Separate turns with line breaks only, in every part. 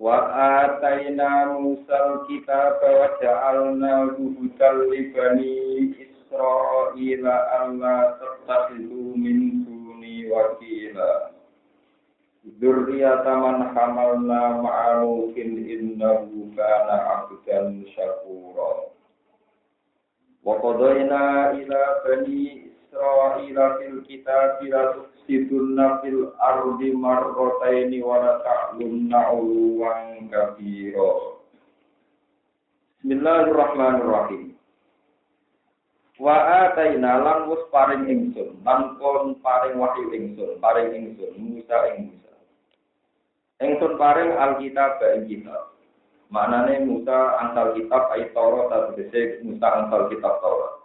Wa ataina Musa kitab wa ja'alna hudan li bani Israila alla tattakhidhu min duni wakila. Dzurriyyata man hamalna ma'a Nuhin innahu kana 'abdan syakura. Wa qadayna ila bani Israila fil kitabi la tufsidunna fil ardi marrataini wa la ta'lunna 'uluwan kabira. Bismillahirrahmanirrahim. Wa ataina lan wis paring ingsun, lan kon paring wahyu ingsun, paring ingsun Musa ing Musa. Ingsun paring alkitab ing kitab. Maknane Musa antal kitab ayat Taurat atau Musa antal kitab Taurat.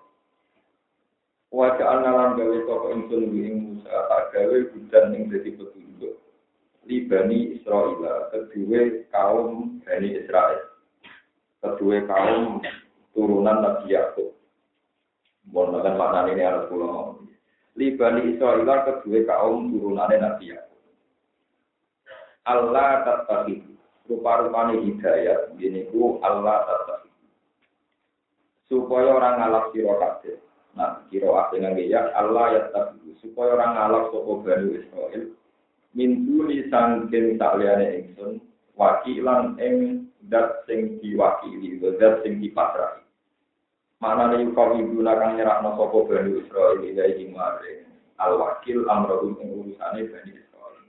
Wajah analam gawe toko ingsun ing Musa tak gawe hujan ing dadi petunjuk. Li Bani Israel, kedua kaum Bani Israel. Kedua kaum turunan Nabi Yakub. Mohon makan makna ini harus pulang. Li Bani Israel kedua kaum turunan Nabi Yakub. Allah tatahi rupa-rupanya hidayat ini ku Allah tatahi supaya orang ngalap siro Nah, kira dengan ya Allah ya tabi supaya orang ngalap soko Bani Israel mintuli sangking sakliyane ingsun wakilan ing dat sing diwakili dat sing dipasrahi. Mana nih kau ibu nakang nyerahno soko Bani Israel ilahi maring al wakil amrohum ing urusane Bani Israel.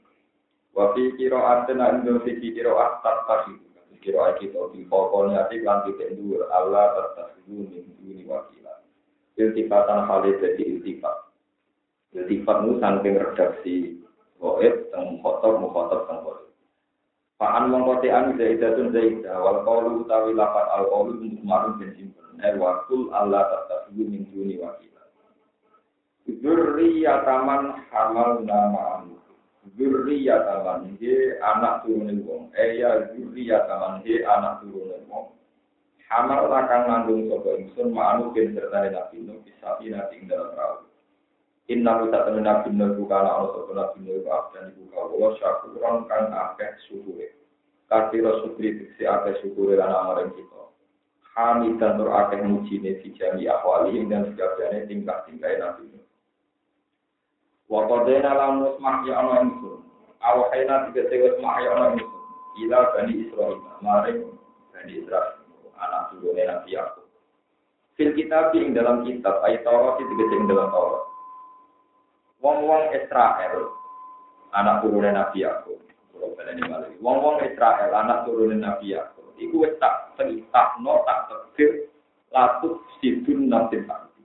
Wafi kiro artena indo fi kiro astat tahi kiro kita di pokoknya atik lan titik dhuwur Allah tertahu min duni wakilan iltifatan hal jadi iltifat. Iltifat itu saking redaksi goib, teng khotob, mukhotob, teng goib. Fa'an mengkotian zaidatun zaidah, wal qawlu utawi lafat al qawlu untuk marun dan simpen. Eh wakul Allah tertahu min duni wakila. Zurriyataman hamal nama anu. Zurriyataman, he anak turunin wong. Eh ya zurriyataman, he anak turunin wong. Hamar akan nanggung sopo ingsun ma'anu bin serta nabi nuh bisa nabi ing dalam perahu. Inna kita temen nabi nuh bukan ana sopo nabi nuh abdan ibu kawula syakuran kang akeh syukure. Kasira syukri diksi akeh syukure lan amaring kita. Hamid dan tur akeh mujine fi jami ahwali dan segabane tingkah-tingkah nabi nuh. Wa qadena lam musmah ya ana ingsun. Awhayna tiga sewa smah ya ana ingsun. Ila bani Israel maring bani Israel anak turunnya Nabi Yakub. Fil kitab ing dalam kitab ayat Taurat itu ing dalam Taurat. Wong-wong Israel anak turunnya Nabi Yakub. Wong-wong Israel anak turunnya Nabi Yakub. Iku wis tak no tak tegir latut sidun nabi ardi.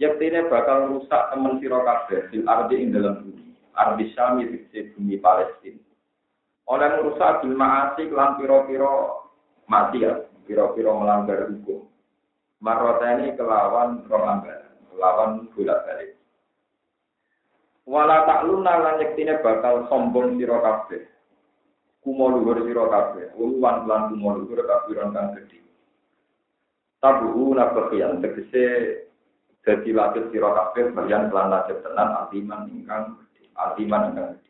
Yaktine bakal rusak temen sira kabeh fil ardi ing dalam bumi. Ardi Syami di bumi Palestina. Oleh merusak bil ma'asi lan pira-pira maksiat kira-kira melanggar hukum. Marota ini kelawan melanggar, kelawan bolak balik. Wala takluna lan yektine bakal sombong sira kabeh. Kumo luhur sira kabeh, uluwan lan kumo luhur kafiran kang gedhe. Tabu nabakian tegese dadi latih sira kabeh bayan lan latih tenan altiman ingkang altiman ingkang.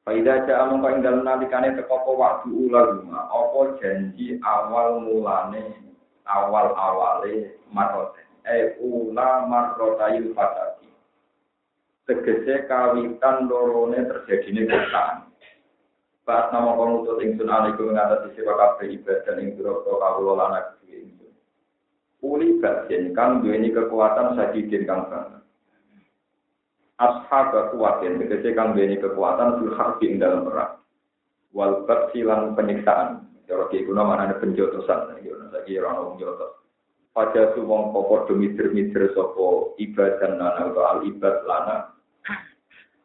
Faida ja amung ing dalem nalikane teko apa waktu ulama, apa janji awal mulane awal awale marote. Eh ula marotayil fatati. Tegese kawitan lorone terjadine kesalahan. Pas nama pengutut ingsun alaikum ngatasi sira kabeh ibadah ing pira kawula lan aku ingsun. Uli batin kang duweni kekuatan sadidin kang banget. Ashab kekuatan, tegese kang duweni kekuatan fil harbi ing dalam perang. Wal silang penyiksaan. Cara ki kuna manane penjotosan, iki ono saiki ora ono jotos. Pada su wong popo demitir-mitir sapa ibadah lana atau al ibad lana.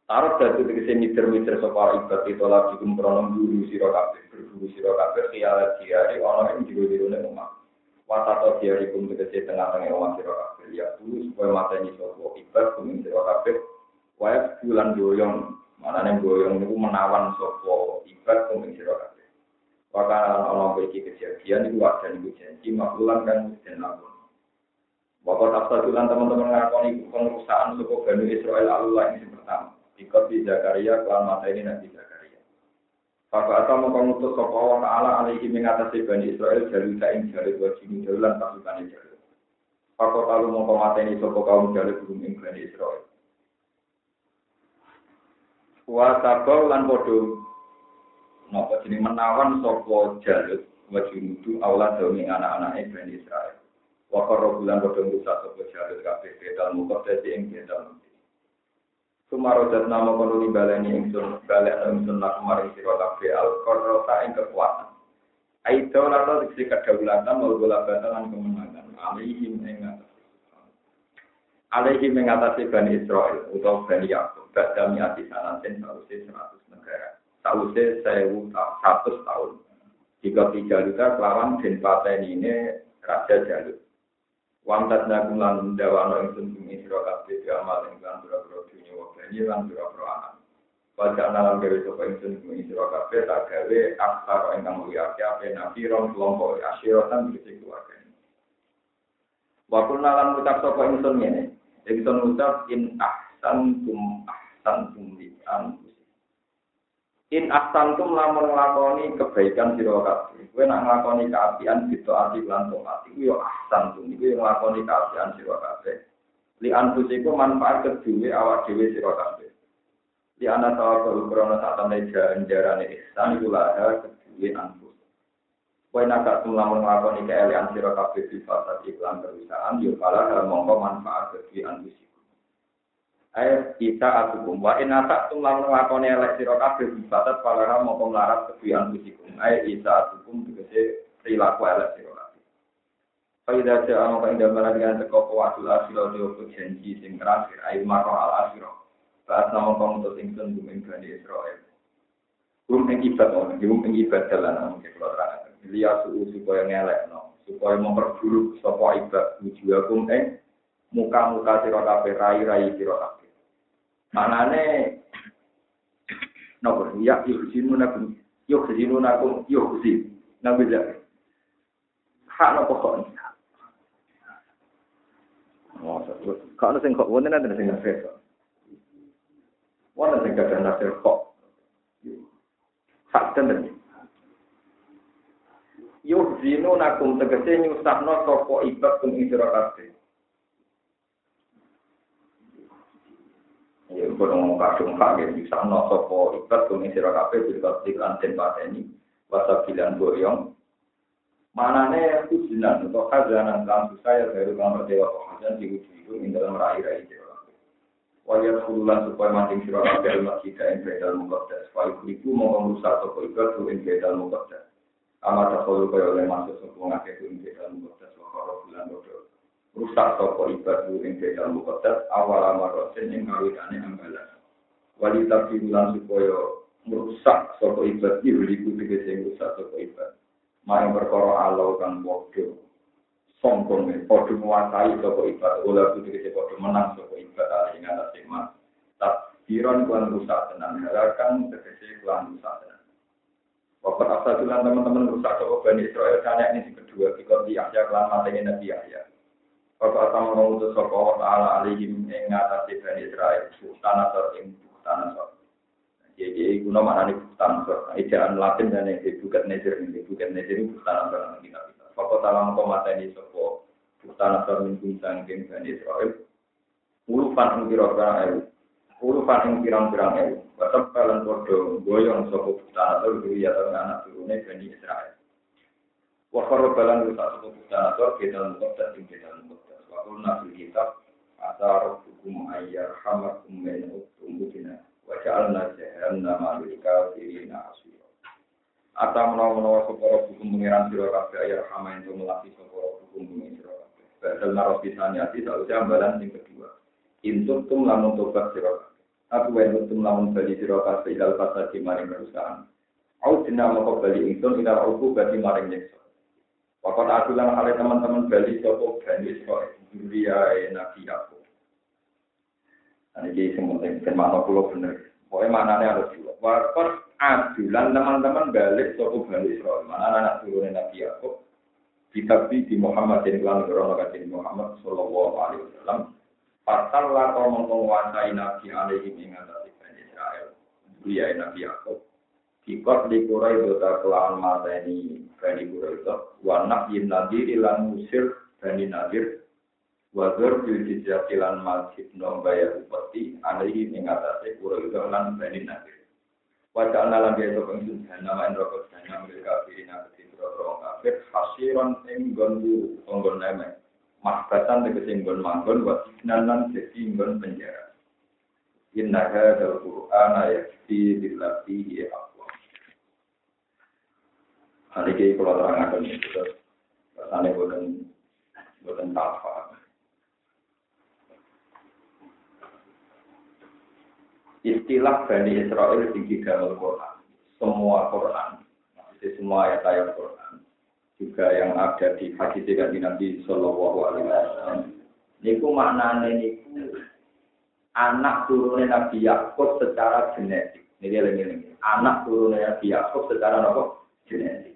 Taruh dadi tegese mider-mider sapa ibad itu lagi kumprono guru sira kabeh, berburu sira kabeh khiyalat diari ana ing jero-jerone omah. Wasato diari kum tegese tengah-tengah omah sira kabeh. Ya dulu supaya mateni sapa ibad kum sira kabeh. Waya bulan doyong, manane doyong niku menawan sapa ibad kum sira kabeh. Wakana ana iki kejadian iku wajan iku janji maklulan kan den lakon. Bapak tafsir teman-teman ngakoni pengurusan suku Bani Israel Allah yang pertama. Ikut di Zakaria, kelan mata ini Nabi Zakaria. Maka atau mau mengutus sopa Allah Ta'ala alaihi mengatasi Bani Israel jalur ing jalur wajib jalulan pasukan jalur. Kalau mau ini sopa kaum jalur belum ing Bani Israel. Wa tabau lan podo Napa jadi menawan sopo jalur wajib nudu Allah demi anak-anak Bani Israel. Wa korro bulan podo rusak sopo jalur kabeh bedal mukot dadi ing bedal Sumarodat nama kono baleni ingsun balik ingsun nak kemarin sira kabeh al qarrota ing kekuatan. Aida lata diksi kedaulatan wal golabatan lan kemenangan. Alaihim ing Alaihim ing atase Bani Israel utawa Bani Yakub. Badha miati sanaten sausé 100 negara. Sausé 1100 tahun. Jika tiga luka kelawan den pateni ini Raja Jalut. Wamtat nakum lan dawano ingsun bumi sira kabeh amal ing lan ini lan sira peroangan. Pada nalam gawe sapa ingsun kuwi sira kabeh tak gawe aksar ingkang mulia ape nabi ron kelompok asyirotan bisa keluarga. Waktu nalam ucap sapa ingsun ngene. Ingsun ucap in ahsan tum ahsan tum li In ahsan tum lamun nglakoni kebaikan sira kabeh. Kowe nak nglakoni kaapian gitu ati lan taat iku yo ahsan tum iku yo nglakoni kaapian sira kabeh. Li anfusiku manfaat kedua awak dewi sira kabeh. Di anak tawakal krono saat anda jarane ihsan iku laha kedua anfus Kowe nak lamun nglakoni keelian sira kabeh di iklan perusahaan yo kala hal mongko manfaat kedua anfusiku Ayat kita atukum wa in atak tum lamun nglakoni elek di fasad kala mongko melarat kedua anfusiku Ayat kita atukum tegese perilaku elek sira Faidah ja'a maka indah dengan teko kuatul asyiro diopo janji sing terakhir ayu maro al asyiro. Saat nama kamu tuh ingsun bumi Bani Israel. Bum ing ibad bum ing ibad jalan mungkin. Lihat suhu supaya ngelek no, supaya memperburuk sopo ibad wujuhakum ing muka-muka sira kabeh rai-rai sira kabeh. Manane nopo ya yuk sinu nakum yuk sinu nakum yuk sin. Nabi Hak nopo kok Kok ana sing kok wonten ana sing nafsu. Wonten sing kadang nafsu kok. Hak tenan. Yo zino nakum tegese nyusahno sapa ibad kum isra kabeh. Ya kudu ngomong kadung hak ya nyusahno sapa ibad kum isra kabeh bil lan den pateni. Wasabilan boyong Manane kujinan atau khazanan dalam saya baru kamar dewa khazan di itu ing dalam rai-rai dewa. Wajah kululan supaya mancing sirah kabeh masjid ing bedal mukaddas. Wa iku mau merusak toko ibadah ing bedal mukaddas. Amat takulu kaya oleh masuk sapa ngake ing bedal mukaddas wa bulan bodoh. Rusak toko ibadah ing bedal mukaddas awal amarosen ing kawitane ambalan. Wali tapi bulan supaya merusak sapa ibadah iku tegese rusak sapa ibadah. maring perkara Allah kang padha sombong padha nguasai sapa ibadah ora kudu dikece padha menang sapa ibadah ing atas iman takdiran kuan rusak tenan halakan tegese kuan rusak tenan Bapak Asatulan teman-teman rusak sapa Bani Israel karena ini kedua kikot di Yahya kelan matanya Nabi Yahya Bapak Asam mengutus sapa Allah Ta'ala alaihim ing ngatasi Bani Israel Sultan atau ing Sultan atau jadi guna mana nih bukan ejaan Latin dan yang bukan nezer ini bukan nezer ini bukan antara kita kita. Fakat dalam komata ini sopo bukan antara minggu sangking dan Israel. Ulufan yang ulufan yang pirang-pirang el. Bapak kalian bodoh goyong sopo bukan atau ya anak turunnya bani Israel. Wakar balan rusak sopo bukan atau kita mengkotak tim kita mengkotak. Wakul nabi kitab asar hukum ayar hamar ummen utumudina. Waja'alna jahannama lil kafirina asira. Ata menawa-menawa seporo hukum pengiran sira kabeh ayat hama itu melati seporo hukum pengiran sira kabeh. Badal naros bisani ati sausya ambalan sing kedua. Intuk tum lamun tobat kabeh. Aku wae mutum lamun bali sira pas ilal fasad di maring kerusakan. Au dina moko bali ingsun ila aku bali maring nyekso. Wakot aku lan ale teman-teman bali sapa bali sira duriya nabi aku. Ini jadi semuanya, dan makna pulau bener. Pokoknya maknanya harus juga. Wakot adulan teman-teman balik sopo balik Israel. Mana anak turunnya Nabi Yaakob. Kitab di Muhammad dan kelan Muhammad Sallallahu Alaihi Wasallam. Pasal lah kau menguasai Nabi alaihi mengatasi Bani Israel. Dia Nabi Yaakob. Kikot di Kurai dota kelawan mata ini Bani itu. Wanak yin nadir ilan musir Bani Nadir. Wadur bil jizatilan masjid nombaya upeti alaihi mengatasi Kurai itu lan Bani Nadir. Wajah anak lagi itu pengsun nama rokok dana mereka kafir nabi rokok kafir hasiran enggon guru enggon nemek makbatan tegese enggon manggon wa jadi enggon penjara. Innaha dal Qur'an yakti billati ya Allah. Hari kalau terangkan itu, rasanya bukan bukan tafa. istilah Bani Israel tinggi dalam Quran. Semua Quran, maksudnya semua ayat-ayat Quran, juga yang ada di hadis dari Nabi Shallallahu Alaihi Wasallam. Niku maknanya niku anak turunnya Nabi Yakub secara genetik. Ini lagi Anak turunnya Nabi Yakub secara apa? Genetik.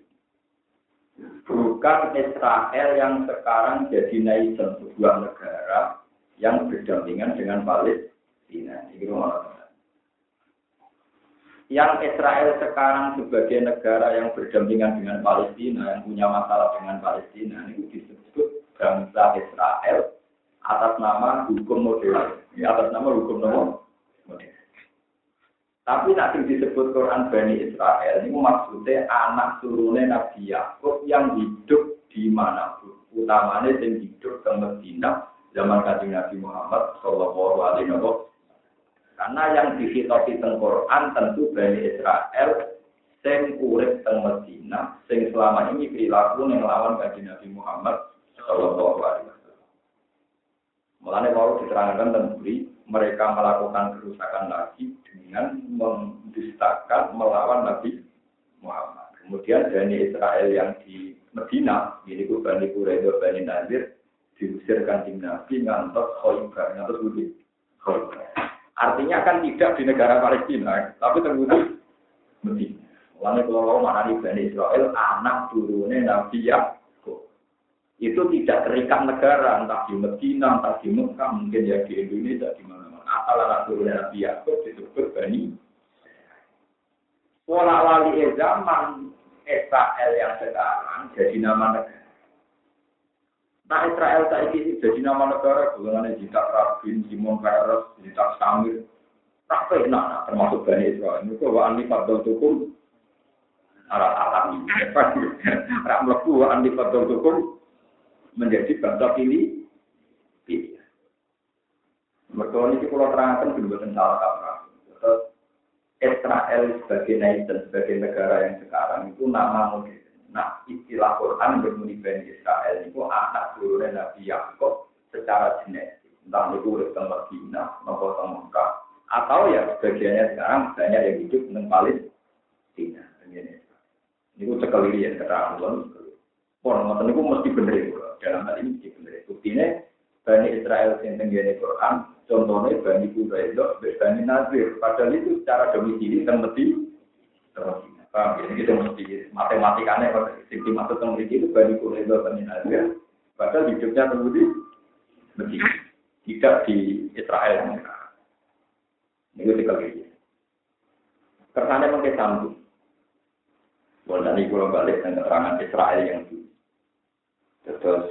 Bukan Israel yang sekarang jadi nation sebuah negara yang berdampingan dengan Palestina. Ini yang Israel sekarang sebagai negara yang berdampingan dengan Palestina, yang punya masalah dengan Palestina, ini disebut bangsa Israel atas nama hukum modern, ya, atas nama hukum modern. Tapi nanti disebut Quran Bani Israel ini maksudnya anak turunnya Nabi Yakub yang hidup di mana utamanya yang hidup di Medina zaman kajian Nabi Muhammad Shallallahu Alaihi Wasallam karena yang dihitopi teng Quran tentu Bani Israel sing urip teng Medina, sing selama ini perilaku yang lawan bagi Nabi Muhammad Shallallahu Alaihi Wasallam. Mulanya baru diterangkan tentang mereka melakukan kerusakan lagi dengan mendustakan melawan Nabi Muhammad. Kemudian Bani Israel yang di Medina, ini Bani Quraidah, Bani Nadir, diusir kanjeng Nabi ngantos Khoibar, ngantos Budi. Artinya kan tidak di negara Palestina, tapi terbukti Medina. Mulanya kalau mana di Bani Israel, anak turunnya Nabi Yakub. Itu tidak terikat negara, entah di Medina, entah di Mekah, mungkin ya di Indonesia, di mana-mana. Asal anak turunnya Nabi Yakub disebut Bani Pola wali zaman Israel yang sekarang jadi nama negara. Nah Israel saat ini jadi nama negara, golongan Jitak Rabin, Simon Peres, Jitak Samir, tak pernah nah, termasuk Bani Israel. Ini kok Andi Fadol Tukum, alat alam, rak melebu Andi Fadol Tukum menjadi bangsa pilih, pilih. Mereka ini kalau terangkan belum salah kaprah. Israel sebagai nation, sebagai negara yang sekarang itu nama modern. Istilah Quran bermuni Bani Israel itu anak turunnya Nabi Yakub secara genetik. Entah itu urip teng Madinah, nopo Mekah, atau ya sebagiannya sekarang banyak yang hidup di Palestina. Ini itu sekali ya keterangan Pon, ngoten itu mesti bener itu. Dalam hal ini mesti bener. Buktinya Bani Israel yang tenggine Quran, contohnya Bani Quraidah, Bani Nazir. Padahal itu secara domisili dan mesti terus. Paham ya? Itu mesti matematikanya kalau sing dimaksud itu bani kureba bani Nazir. Padahal hidupnya di mesti tidak di Israel. Ini sekali lagi. Kersane mungkin sambung. Buat tadi kalau balik dengan keterangan Israel yang dulu. Terus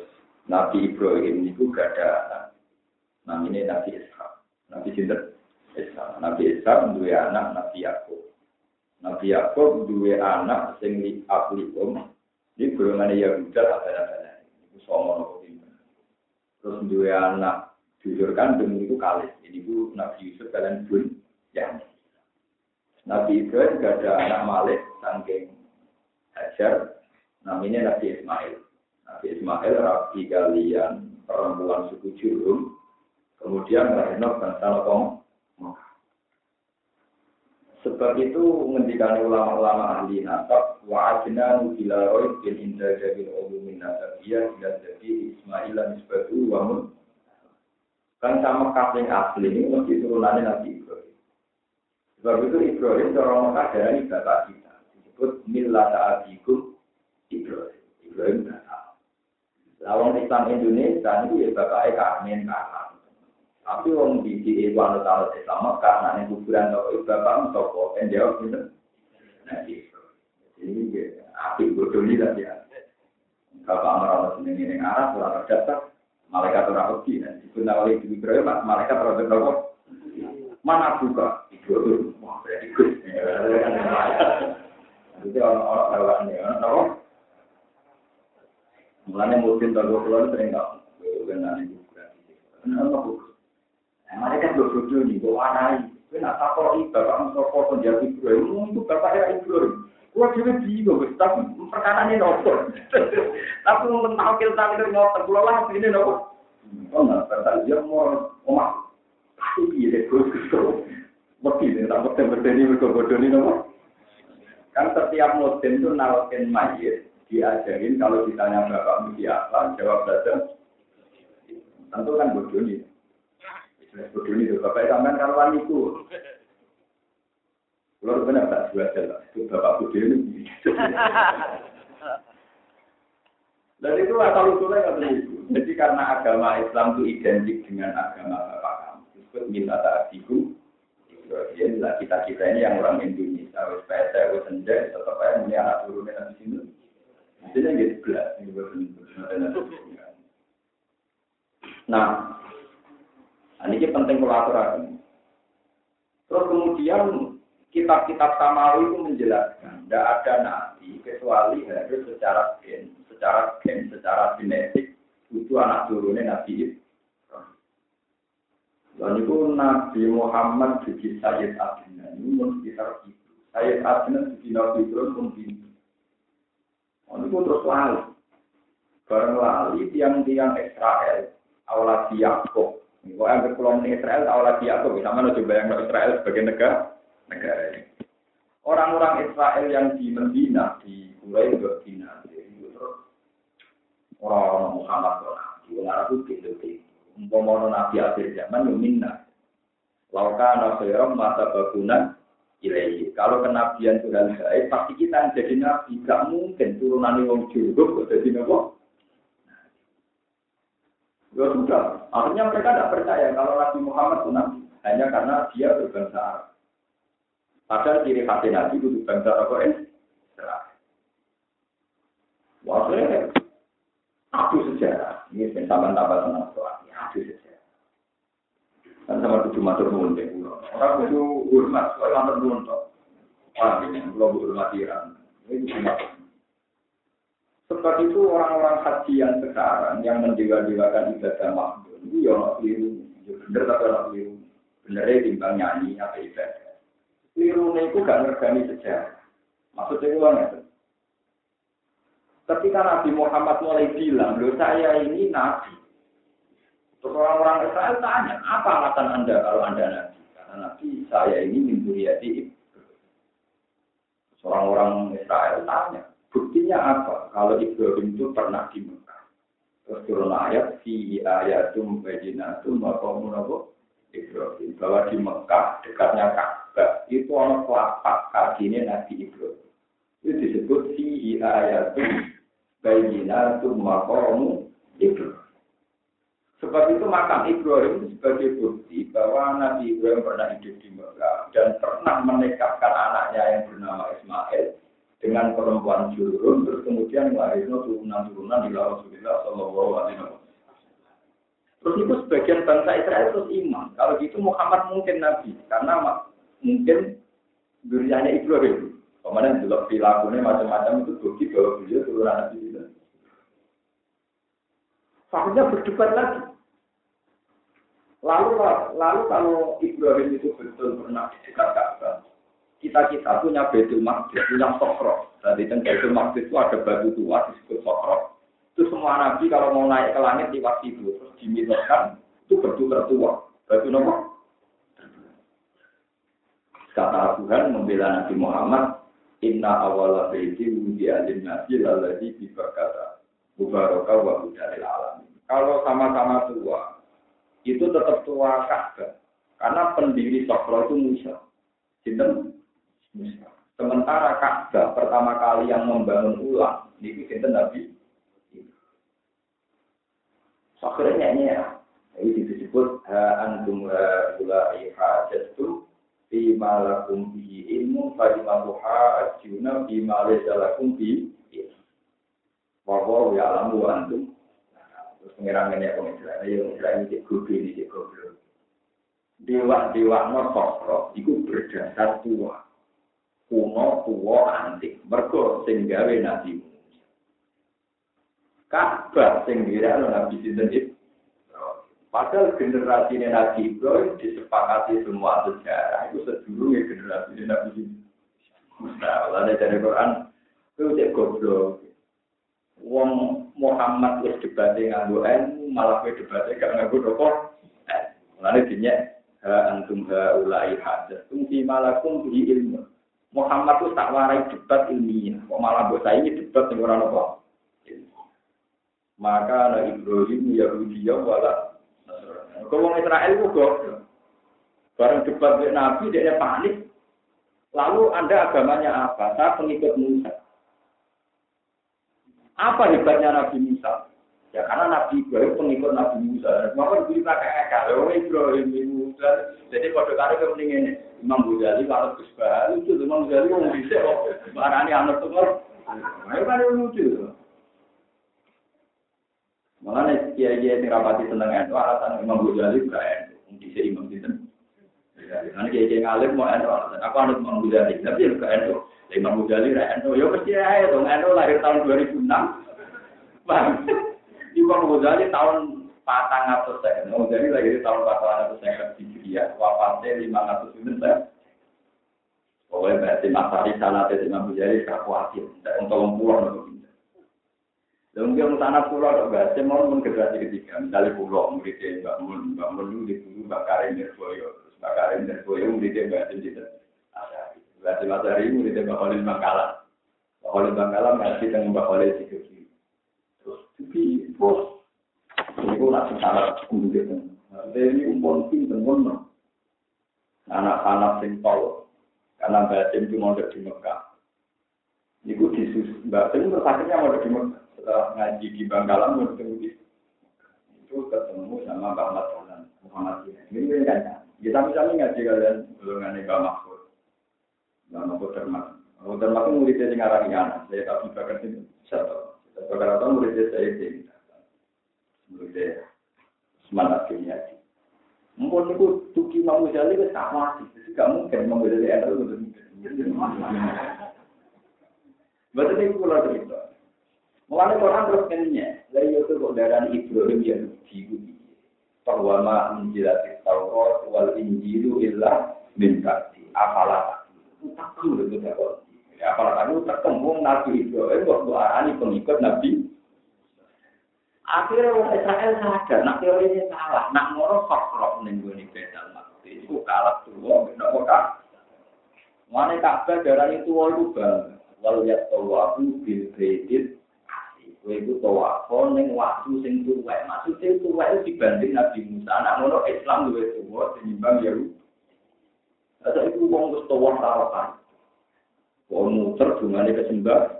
Nabi Ibrahim itu gak ada namanya Nabi Ishak. Nabi Sinter Ishak. Nabi Ishak dua anak Nabi Yakub. Nabi Yakub dua anak sing li aplikum di golongan Yahuda ada-ada. Itu somo Terus dua anak jujur kandung itu kali. Ini bu Nabi Yusuf kalian pun ya. Nabi Ibrahim gak ada anak Malik saking Hajar. Namanya Nabi Ismail. Nabi Ismail rapi kalian perempuan suku Jurum. Kemudian lahirnya bangsa Lokong Sebab itu menghentikan ulama-ulama ahli nasab wa ajna nubila roy bin inda jabil ulumin nasabiyah dan jadi Ismail nisbatu wa mun kan sama kapling asli ini mesti turunannya Nabi Ibrahim. Sebab itu Ibrahim orang Mekah dari bapak kita disebut millata abikum Ibrahim. Ibrahim bapak. Lawan Islam Indonesia itu ya bapak Amin kakak. Tapi wong di di Iwan tahu Islam karena ini kuburan toko bapak toko dan jawab gitu. Nah, ini api bodoh ini lah ya. Bapak merawat sendiri ini arah surat terdaftar malaikat orang pergi dan nawali di Ibrahim malaikat orang terdaftar mana buka Ibrahim wah berarti gus. Itu orang-orang lawannya, orang Mulanya mungkin kalau pulau sering tahu, bukan nanti kuburan. Kenapa mereka dua bodoh nih, bawa anai. Kau nak takut itu, bapak Mustafa penjaga Ibrahim, itu bapak ya Ibrahim. Kau juga bingung, tapi perkara ini nopo. Tapi tahu kita itu ngotot, pulau lah ini nopo. Oh nggak, kata dia mau omah. Tapi dia terus kesel. Mesti dia tak mesti berdeni berbodoh ini nopo. Kan setiap musim itu nawakin mayit, diajarin kalau ditanya bapak mesti apa, jawab saja. Tentu kan bodoh nih. Ini bapak sampean karuan itu. Kalau benar tak dua jalan, itu bapak bodoh ini. Dan itu asal usulnya kata itu. Jadi karena agama Islam itu identik dengan agama bapak kamu. Disebut minta ta'adiku. Ya lah kita kita ini yang orang Indonesia, wes PT, wes senja, tetap aja punya anak turunnya di sini. Jadi gitu belas, Nah, ini penting kolaborasi. Terus kemudian kitab-kitab Samawi itu menjelaskan, tidak ada nabi kecuali harus secara gen, secara gen, secara genetik itu anak turunnya nabi dan itu Nabi Muhammad jadi Sayyid Adnan ini pun sekitar itu. Sayyid Adnan jadi Nabi terus pun pintu. itu terus lali. Bareng lali tiang-tiang Israel, awal Yakob. Kalau yang berpulau Israel, tahu lagi Yakob. Sama coba yang Israel sebagai negara negara ini. Orang-orang Israel yang di Medina, di Quraisy Medina, itu terus orang-orang Muhammad di Arab itu gitu. Umpama nabi akhir zaman yo minna. Lauka nasirem mata bagunan ilahi. Kalau kenabian Tuhan baik, pasti kita jadi nabi. Gak mungkin turunan wong juruk kok jadi nabi. Ya sudah, akhirnya mereka tidak percaya kalau Nabi Muhammad itu nabi. Hanya karena dia berbangsa Arab. Padahal ciri khas Nabi itu berbangsa Arab Israel. Wah, aku sejarah. Ini tambah-tambah tenang soal hadis saja. Dan sama tujuh matur nuwun deh Orang itu hormat, soal matur nuwun toh. Wah, ini belum hormat Iran. Ini cuma sebab itu orang-orang haji yang sekarang yang mendewa-dewakan ibadah makhluk itu ya nggak keliru. Ya bener tapi nggak keliru. Benernya timbang nyanyi apa ibadah. Keliru itu gak ngergani sejarah. Maksudnya itu nggak Ketika Nabi Muhammad mulai bilang, loh saya ini Nabi. Terus orang-orang Israel tanya, apa alasan Anda kalau Anda Nabi? Karena Nabi saya ini mimpiati Orang-orang Israel tanya, buktinya apa kalau Ibrahim itu pernah di Mekah? Terus turun ayat, si ayatum bajinatum maqamun apa? Ibrahim. Bahwa di Mekah, dekatnya Ka'bah, itu orang kelapak kakinya Nabi Ibrahim. Itu disebut si ayatum bajinatum maqamun Ibrahim. Sebab itu makam Ibrahim itu sebagai bukti bahwa Nabi Ibrahim pernah hidup di Mekah dan pernah menikahkan anaknya yang bernama Ismail dengan perempuan jurun, terus kemudian melahirkan turunan-turunan di Rasulullah Shallallahu Alaihi Wasallam. Terus itu sebagian bangsa Israel terus iman. Kalau gitu Muhammad mungkin Nabi, karena mungkin duriannya Ibrahim. Kemudian juga perilakunya macam-macam itu bukti bahwa beliau turunan Nabi itu. Berdebat lagi. Lalu, lalu kalau Ibrahim itu betul pernah di dekat Ka'bah, kita kita punya Betul Maqdis, punya Sokro. Tadi kan Betul Maqdis itu ada batu tua disebut Sokro. Itu semua nabi kalau mau naik ke langit di waktu itu terus dimitoskan itu batu tertua. Batu nomor Kata Tuhan membela Nabi Muhammad, Inna awala baiti wudi alim nabi laladi bibarkata. Mubaraka wa hudalil alamin. Kalau sama-sama tua, itu tetap tua Ka'bah. Karena pendiri Sokro itu Musa. Sinten. Sementara Ka'bah pertama kali yang membangun ulang, itu sinten Nabi. Akhirnya ini ya, ini disebut ha antum ha ulai hajatu fi malakum bi ilmu fa imamuha ajuna bi malaysa lakum bi wa ya alamu antum. Terus pengirangan ya pengirangan ya ini gobi ini di goblok dewa dewa no sosro itu berdasar tua kuno tua antik mergo sing gawe nabi Ka'bah sing nabi sinten Padahal generasi Nabi Ibrahim disepakati semua sejarah itu sedulurnya generasi Nabi Musa. Lalu dari Quran itu cek goblok. Wong Muhammad wis debate nganggo ilmu malah wis debate gak nganggo dokor. Lalu dinya ha antum ha ulai hadas tum fi malakum bi ilmu. Muhammad tuh tak warai debat ilmiah. Kok malah mbok saiki debat sing ora apa. Maka Nabi Ibrahim Yahudiyah wala kalau Israel itu goblok. Bareng debat dengan Nabi, dia panik. Lalu Anda agamanya apa? Saya pengikut Musa. Apa hebatnya Nabi Musa? Ya karena Nabi Ibrahim pengikut Nabi Musa. Maka diberi pakai kalau Ibrahim Musa. Jadi pada kali kepentingan Imam Ghazali kalau Gus itu Imam Ghazali mau bisa kok. Barani anak tuh Nah, kan lucu. Malah nih kiai kiai yang seneng itu alasan Imam Ghazali bukan itu, bisa Imam Sinten. Nanti kiai kiai ngalim mau itu alasan apa anut Imam Ghazali, tapi ya bukan itu. Imam Ghazali itu, ya pasti ya dong. Itu lahir tahun 2006, bang. Imam Ghazali tahun patang atau saya, Imam Ghazali lahir tahun patang atau saya Hijriah, wafatnya lima ratus sembilan. Pokoknya berarti masari sana Imam Ghazali gak khawatir, untuk pulang Mungkin tanah pulau enggak, saya mau generasi ketiga, misalnya pulau, muridnya Mbak Mun, Mbak Mun di dulu Mbak Karim terus Mbak Karim Nirboyo muridnya Mbak Sinjita. Mbak Simatari muridnya Mbak Khalil Bangkala. Mbak Khalil Bangkala ngaji dengan Mbak Khalil Sidoki. Kok nasi sangat guru gitu. Maksudnya ini umpon pinter, ngono. Anak-anak sing tol, karena Sim cuma ada di Mekah. Ini disus, Mbak Sim tersakitnya mau di Mekah. Setelah ngaji di Bangkalan mau di itu ketemu sama Mbak Ahmad Muhammad ini kan ya tapi kami ngaji kalian golongan Mbak Mahfud. Mbak Mahfud Termak Mahfud Termak itu muridnya sing aran anak saya tak bisa itu satu perkara itu muridnya saya ini muridnya semangat Mungkin itu tuki mau jadi ke sih, gak mungkin mau jadi ada itu mungkin. Berarti itu kalau cerita. Mulanya Quran terus kennya, dari itu kok darah Ibrahim yang Yahudi. Bahwa ma Taurat wal Injilu illa min. Apalah takut itu dapat. Ya apalah kamu terkembung Nabi Ibrahim waktu arani pengikut Nabi. Akhirnya orang Israel sadar, nak teori ini salah. Nak moro fakroh nengguni bedal mati. Itu kalah tua, beda kok Mana Ka'bah darah itu walu bang. Walau ya tawabu bil kredit Kowe iku tawafo ning waktu sing tuwek. Maksude tuwek dibanding Nabi Musa. Anak ngono Islam luwih tuwa tinimbang Yahudi. Ada itu wong wis tuwa sarapan. Wong muter dungane kesembah.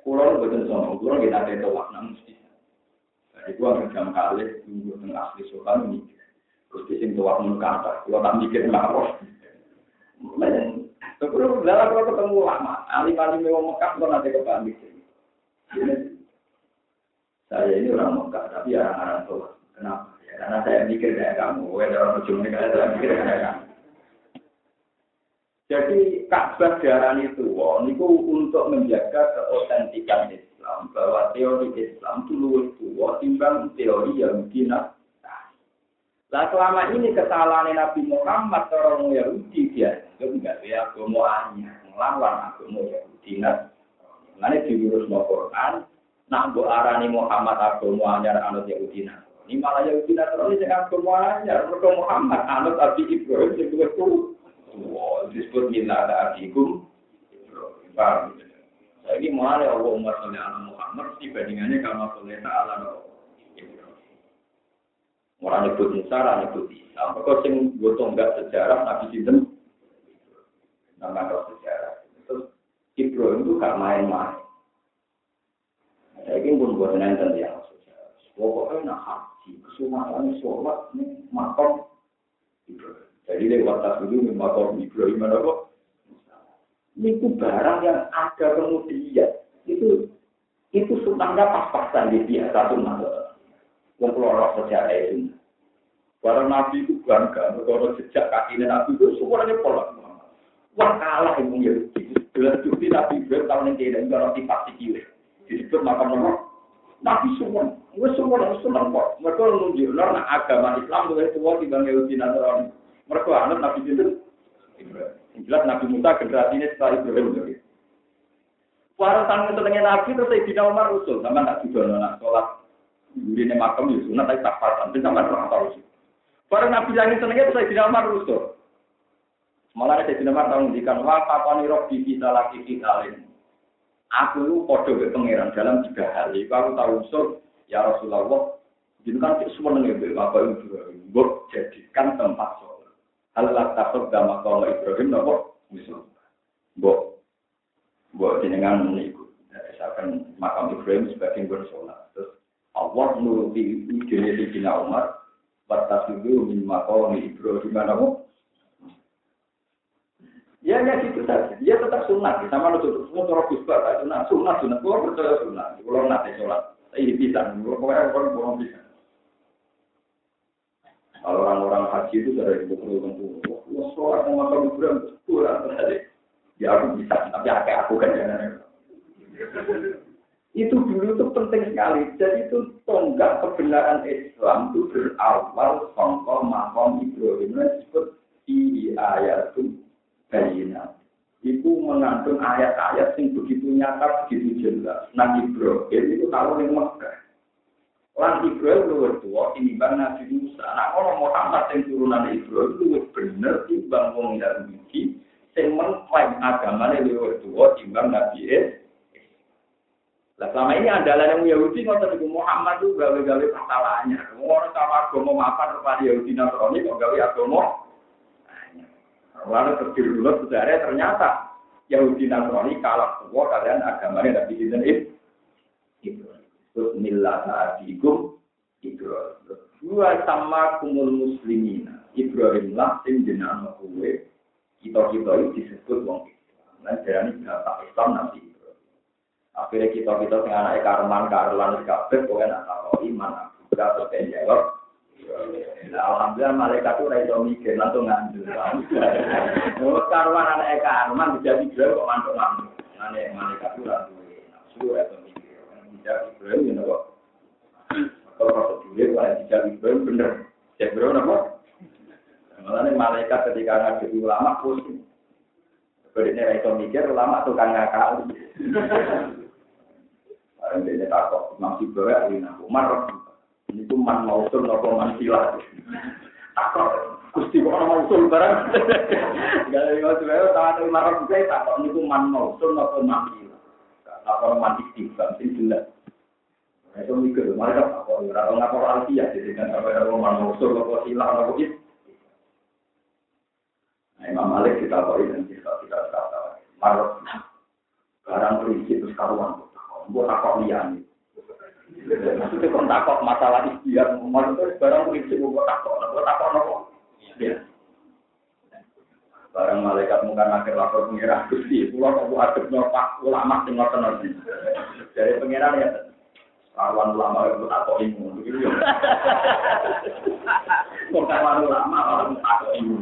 Kulo mboten sono, kulo nggih nate tuwa nang mesti. Jadi gua ngejam kali tunggu teng asli sultan ini. Terus di sini tuwa mun kata, kulo tak mikir ngawur. Terus dalam ketemu lama, alim-alim wong Mekah kok nate kepamit. Saya ini orang Mekah, tapi orang-orang tua. Kenapa? Ya, karena saya mikir kayak kamu. Wes orang ujung kayak saya mikir kayak kamu. Jadi Ka'bah diarani tua niku untuk menjaga keotentikan Islam bahwa teori Islam itu luwih tua timbang teori yang Nah, Lah selama ini kesalahan Nabi Muhammad orang Yahudi dia itu enggak ya agama anyar, melawan agama Yahudi. Nah, Nanti diurus no Quran, nak bu arani Muhammad agama anyar anut Yahudi Ini malah Yahudi Nasrani sing agama anyar, mereka Muhammad anut Abi Ibrahim duwe turu. Tua disebut minta ada adikum paham saya ini mulai Allah Umar Sallallahu Muhammad dibandingannya kama soleh ta'ala Orang nyebut Musa, orang nyebut Isa. Mereka sing gotong enggak sejarah Nabi Sinten. Nama sejarah. Terus Ibrahim itu gak main-main. Saya ingin pun buat nonton dia. Pokoknya nak haji, kesumatan sholat ini makam Ibrahim. Jadi lewat tas dulu makam Ibrahim kok? Itu barang yang ada kemudian itu itu sunnahnya pas-pasan di biasa sunnah. Wong keluar sejarah itu. Barang Nabi itu bangga, kalau sejak kaki Nabi itu semuanya pola. Wah kalah yang Yahudi. Jelas bukti Nabi Ibrahim tahun yang tidak ada roti pasti kiri. Disebut makam nomor. Nabi semua, gue semua harus senang kok. Mereka menunjuk, nah agama Islam itu semua timbang Yahudi Nasrani. Mereka anak Nabi itu. Jelas Nabi Musa generasinya setelah Ibrahim. Warang tanggung senengnya Nabi terus Sayyidina Umar usul. Sama tak juga nak sholat. Ini makam ya sunat tapi tak paham. Tapi sama orang tahu sih. Barang Nabi lagi itu Sayyidina Umar usul. Malah ada Sayyidina Umar tahu ngendikan wa kapani roh kita lagi kita lain. Aku lu podo ke pangeran dalam tiga hal. Iku aku tahu usul ya Rasulullah. Jadi kan semua nengen bapak Ibrahim. Buk jadikan tempat sholat. Allah takut sama kalau Ibrahim nopo misal. Buk buat jenengan meniku. Misalkan makam Ibrahim sebagai bersolat. Terus Allah nuruti ide di Cina Umar. Batas itu min makam Ibrahim mana Ya ya gitu saja. Dia tetap sunat. Sama nutup semua cara kusbar. Sunat sunat sunat. Kalau percaya sunat. Kalau nanti sholat. Ini bisa. Kalau orang orang bisa. Kalau orang-orang haji itu sudah ibu perlu Wah, sholat sama makam Ibrahim kurang terjadi. Ya aku bisa, tapi akeh aku kan jangan. Itu dulu itu penting sekali. Jadi itu tonggak kebenaran Islam itu berawal songkol makom Ibrahim disebut di ayat itu bayina. Itu mengandung ayat-ayat yang begitu nyata, begitu jelas. Nah Ibrahim itu tahu yang Mekah. Lan Ibrahim luwih tua tinimbang Nabi Musa. Nah kalau Muhammad yang turunan Ibrahim luwih bener timbang wong Yahudi sing mengklaim agamanya luwih tua timbang Nabi Isa. Nah, selama ini andalan yang Yahudi ngotot itu Muhammad itu gawe-gawe masalahnya. Orang sama agama apa kepada Yahudi Nasrani kok gawe agama. Lalu terdiri dulu sebenarnya ternyata Yahudi Nasrani kalah tua kalian agamanya Nabi itu. Terus milah adikum Ibrahim. Dua sama kumul muslimina. Ibrahim lah sing jenama kue kita-kita itu disebut wong Islam. Nah, jadi bapak Islam nanti Akhirnya kita-kita sing anak karman, karlan, kabeh, pokoknya nak tahu iman, aku atau jawab. Nah, Alhamdulillah malaikat itu raiso mikir, langsung ngandul. Menurut karuan anak karman, bisa dijual kok mantuk-mantuk. Anak malaikat itu langsung nafsu, raiso Bisa Ibrahim, ya. Kalau prosedurnya, kalau tidak Ibrahim, bener. Cek Ibrahim, apa? Malah malaikat ketika ngaji ulama pusing. Berarti raiso mikir ulama tukang ngakal. Barang dia takut masih bawa ahli nabi Umar. Ini tuh man mausul nopo man sila. Takut. Gusti kok mausul barang. Gak ada yang sebenarnya tahu Umar juga takut. Ini tuh man mausul nopo man sila. Takut man istiqam sih jelas. Itu mikir, mereka takut. Orang ngapor alfiah jadi kan sampai ada man mausul nopo sila nopo itu. Nah, Imam Malik kita tahu dan kita tidak kata marot barang prinsip terus karuan buat takok lian maksudnya kok takok masalah ikhtiar maksudnya barang prinsip buat takok buat takok nopo ya barang malaikat muka akhir lapor pengira gusti. Pulau kok adep nopak ulama sing ngoten nanti dari pengiran ya karuan ulama itu takok ilmu kok karuan ulama orang takok ilmu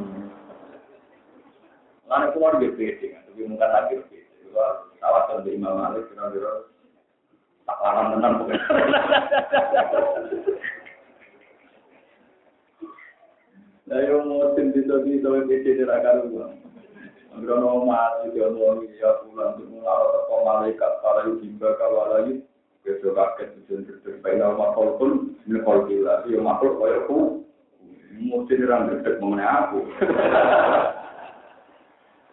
Karena keluar dia pede, tapi mungkin lagi pede. Tawasan dari Imam Malik, kira-kira tak larang tenang pokoknya. Nah, yang mau tim bisa bisa pede di rakan rumah. Agrono mati dia mau ya pulang mengarah ke malaikat para yudiba kawalai besok kaget tujuan terbaik nama kolpun ini kolpila dia makhluk kayak aku mesti dirang mengenai aku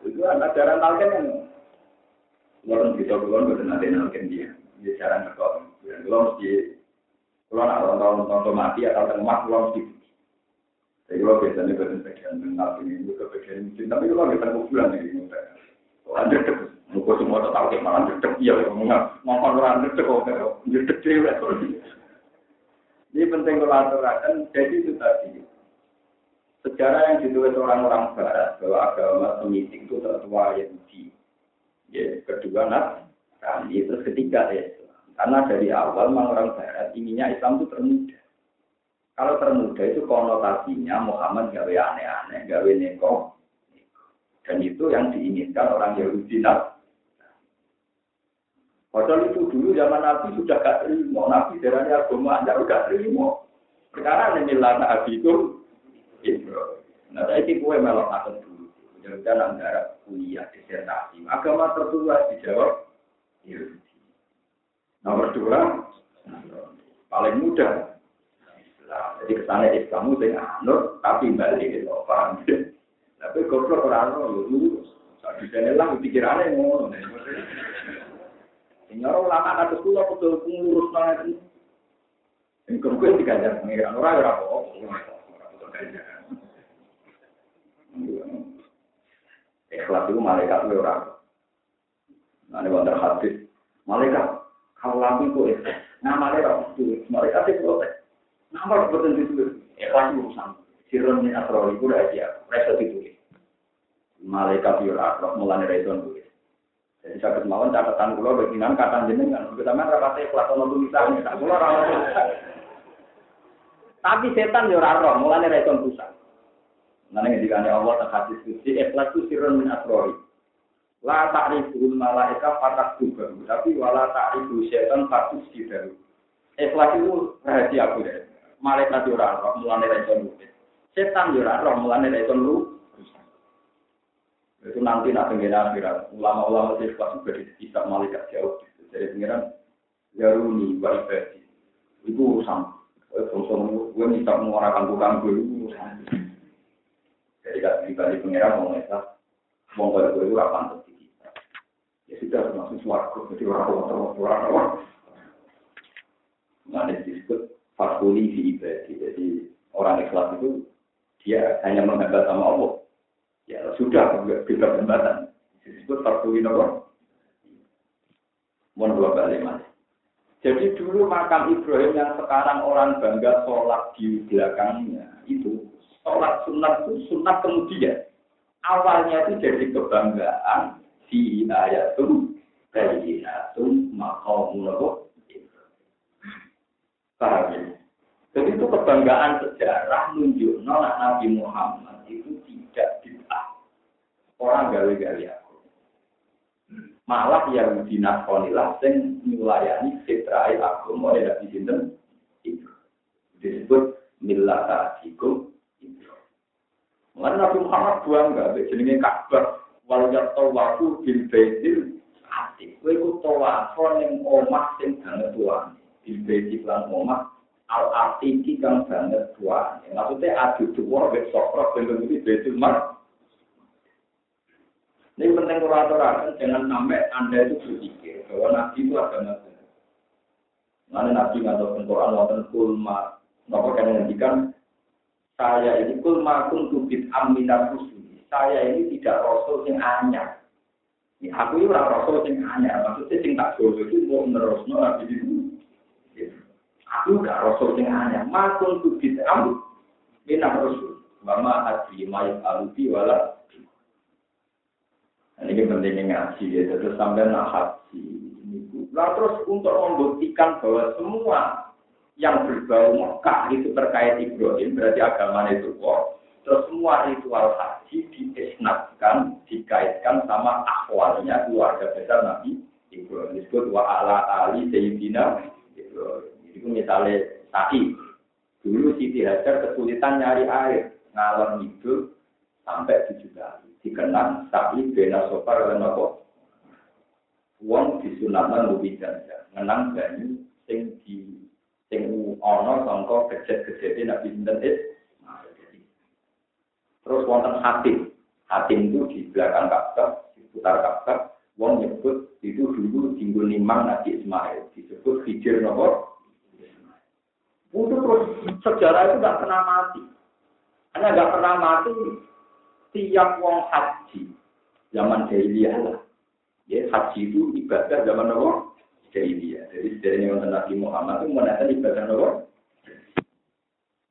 Itu anak jaran talken kan. Walaupun kita belum betul nanti talken dia. Dia jaran berkor. Belum mesti. Kalau nak tahun tahun mati atau tengah belum. Jadi kalau biasanya betul bagian tengah ini juga bagian mungkin. Tapi kalau kita bulan ini. Lanjut terus. Muka semua tak tahu malah jedek ya, ngomong orang jedek kok, jedek dewe. Ini penting kalau aturakan, jadi itu tadi. Sejarah yang ditulis orang-orang Barat bahwa agama Semitik itu tertua Yahudi. Ya, kedua nak kami terus ketiga ya. Karena dari awal memang orang Barat inginnya Islam itu termuda. Kalau termuda itu konotasinya Muhammad gawe aneh-aneh, gawe neko. Dan itu yang diinginkan orang Yahudi nak Padahal itu dulu zaman Nabi sudah gak terima. Nabi darahnya agama anda gak terima. Sekarang ini lana Nabi itu. Nah, saya kue melok akan dulu. Jangan antara kuliah, disertasi. Agama tertua dijawab. Nomor dua, paling mudah. Nah, jadi ke sana Islam itu anut, tapi balik itu. Tapi goblok orang-orang, itu bisa lah pikirannya ngono. Nyoro ulama kados kula kudu ngurus iki. Ing kuwi digajar pengiran ora ora kok. Ikhlas itu malaikat itu orang. Nah, ini wonder hadis. Malaikat, kalau lagi itu ikhlas. Nah, malaikat itu, malaikat itu. Nama betul itu, ikhlas itu urusan. Sirun ini asrori, itu rahasia. Resa ditulis. Malaikat itu orang, mulanya itu nulis. Jadi saya kemauan catatan pulau bagian kata jenengan. Main rapatnya kelas ono tulisan. Pulau rawat. Tapi setan raro, mulane ra iso pusat. Nane ngendikane Allah tak hadis suci ikhlas itu sirrun min asrori. La ta'riful malaika fatak juga, tapi wala ta'rifu setan fatus sidaru. Ikhlas itu rahasia deh. Malaikat yo raro, mulane ra iso Setan yo raro, mulane ra iso itu nanti nak pengen akhirat. Ulama-ulama sifat juga bisa malaikat jauh. Jadi pengiran Yaruni wa ibadi. Itu urusan. Sosok gue bisa menguarakan bukan gue itu urusan. Jadi kalau pribadi pengiran mau ngesah, mau pada gue itu apa untuk. Ya sudah langsung suaraku. Jadi orang-orang orang-orang. Nah, disebut fakuli fi ibadi. Jadi orang ikhlas itu dia hanya menghambat sama Allah. Ya sudah bebas jembatan disebut farduin apa? Mohon balik mas. Jadi dulu makam Ibrahim yang sekarang orang bangga sholat di belakangnya itu sholat sunat itu sunat kemudian. Awalnya itu jadi kebanggaan di ayatum bayinatum maqamun apa paham ya jadi itu kebanggaan sejarah nunjuk nolak Nabi Muhammad itu tidak orang gawe-gawe aku. Malah yang dinakonilah sing fitrahe aku mau ada di sini itu disebut milah itu. Mana Nabi Muhammad buang nggak? Jenenge Ka'bah walau jatuh waktu bil baitil ati. Kowe ku tawafo ning omah sing banget tuan. Bil baitil lan omah al ati iki kang banget tuan. Maksudnya adu dua wis sokro ben iki baitul mar ini penting kuratoran, jangan sampai Anda itu berpikir bahwa Nabi itu agama. Mana Nabi nggak Quran wonten kulma, nopo kan ngendikan saya ini kulma kun tubit aminat rusuli. Saya ini tidak rasul yang anyar. Ini aku ini orang rasul yang anyar. Maksudnya sing tak itu mau menerusno Nabi itu. Aku gak rasul yang anyar. Makun tubit am minat rasul. Mama hati mayat alubi wala ini pentingnya ngaji ya, terus sampai nak haji. Nah terus untuk membuktikan bahwa semua yang berbau Mekah itu terkait Ibrahim, berarti agama itu kok. Terus semua ritual haji diisnatkan, dikaitkan sama akhwalnya keluarga besar Nabi Ibrahim. Disebut wa ala ali Sayyidina Ibrahim. Itu misalnya tadi, dulu Siti Hajar kesulitan nyari air, ngalor itu sampai tujuh kali dikenang tapi bena sopar dan apa? Uang disunatan lebih ganja menang banyu sing di sing ono sangka kejet kejadian nabi sinten terus wonten hati Hatim itu di belakang Ka'bah, di seputar Ka'bah, wong nyebut itu dulu tinggal nimang Nabi Ismail, disebut Hijir Nopo. Terus sejarah itu nggak pernah mati. Karena nggak pernah mati, tiap wong haji zaman jahiliyah lah. Ya, haji itu ibadah zaman nopo jahiliyah. Jadi sejarahnya Nabi Muhammad itu menaikkan ibadah nopo.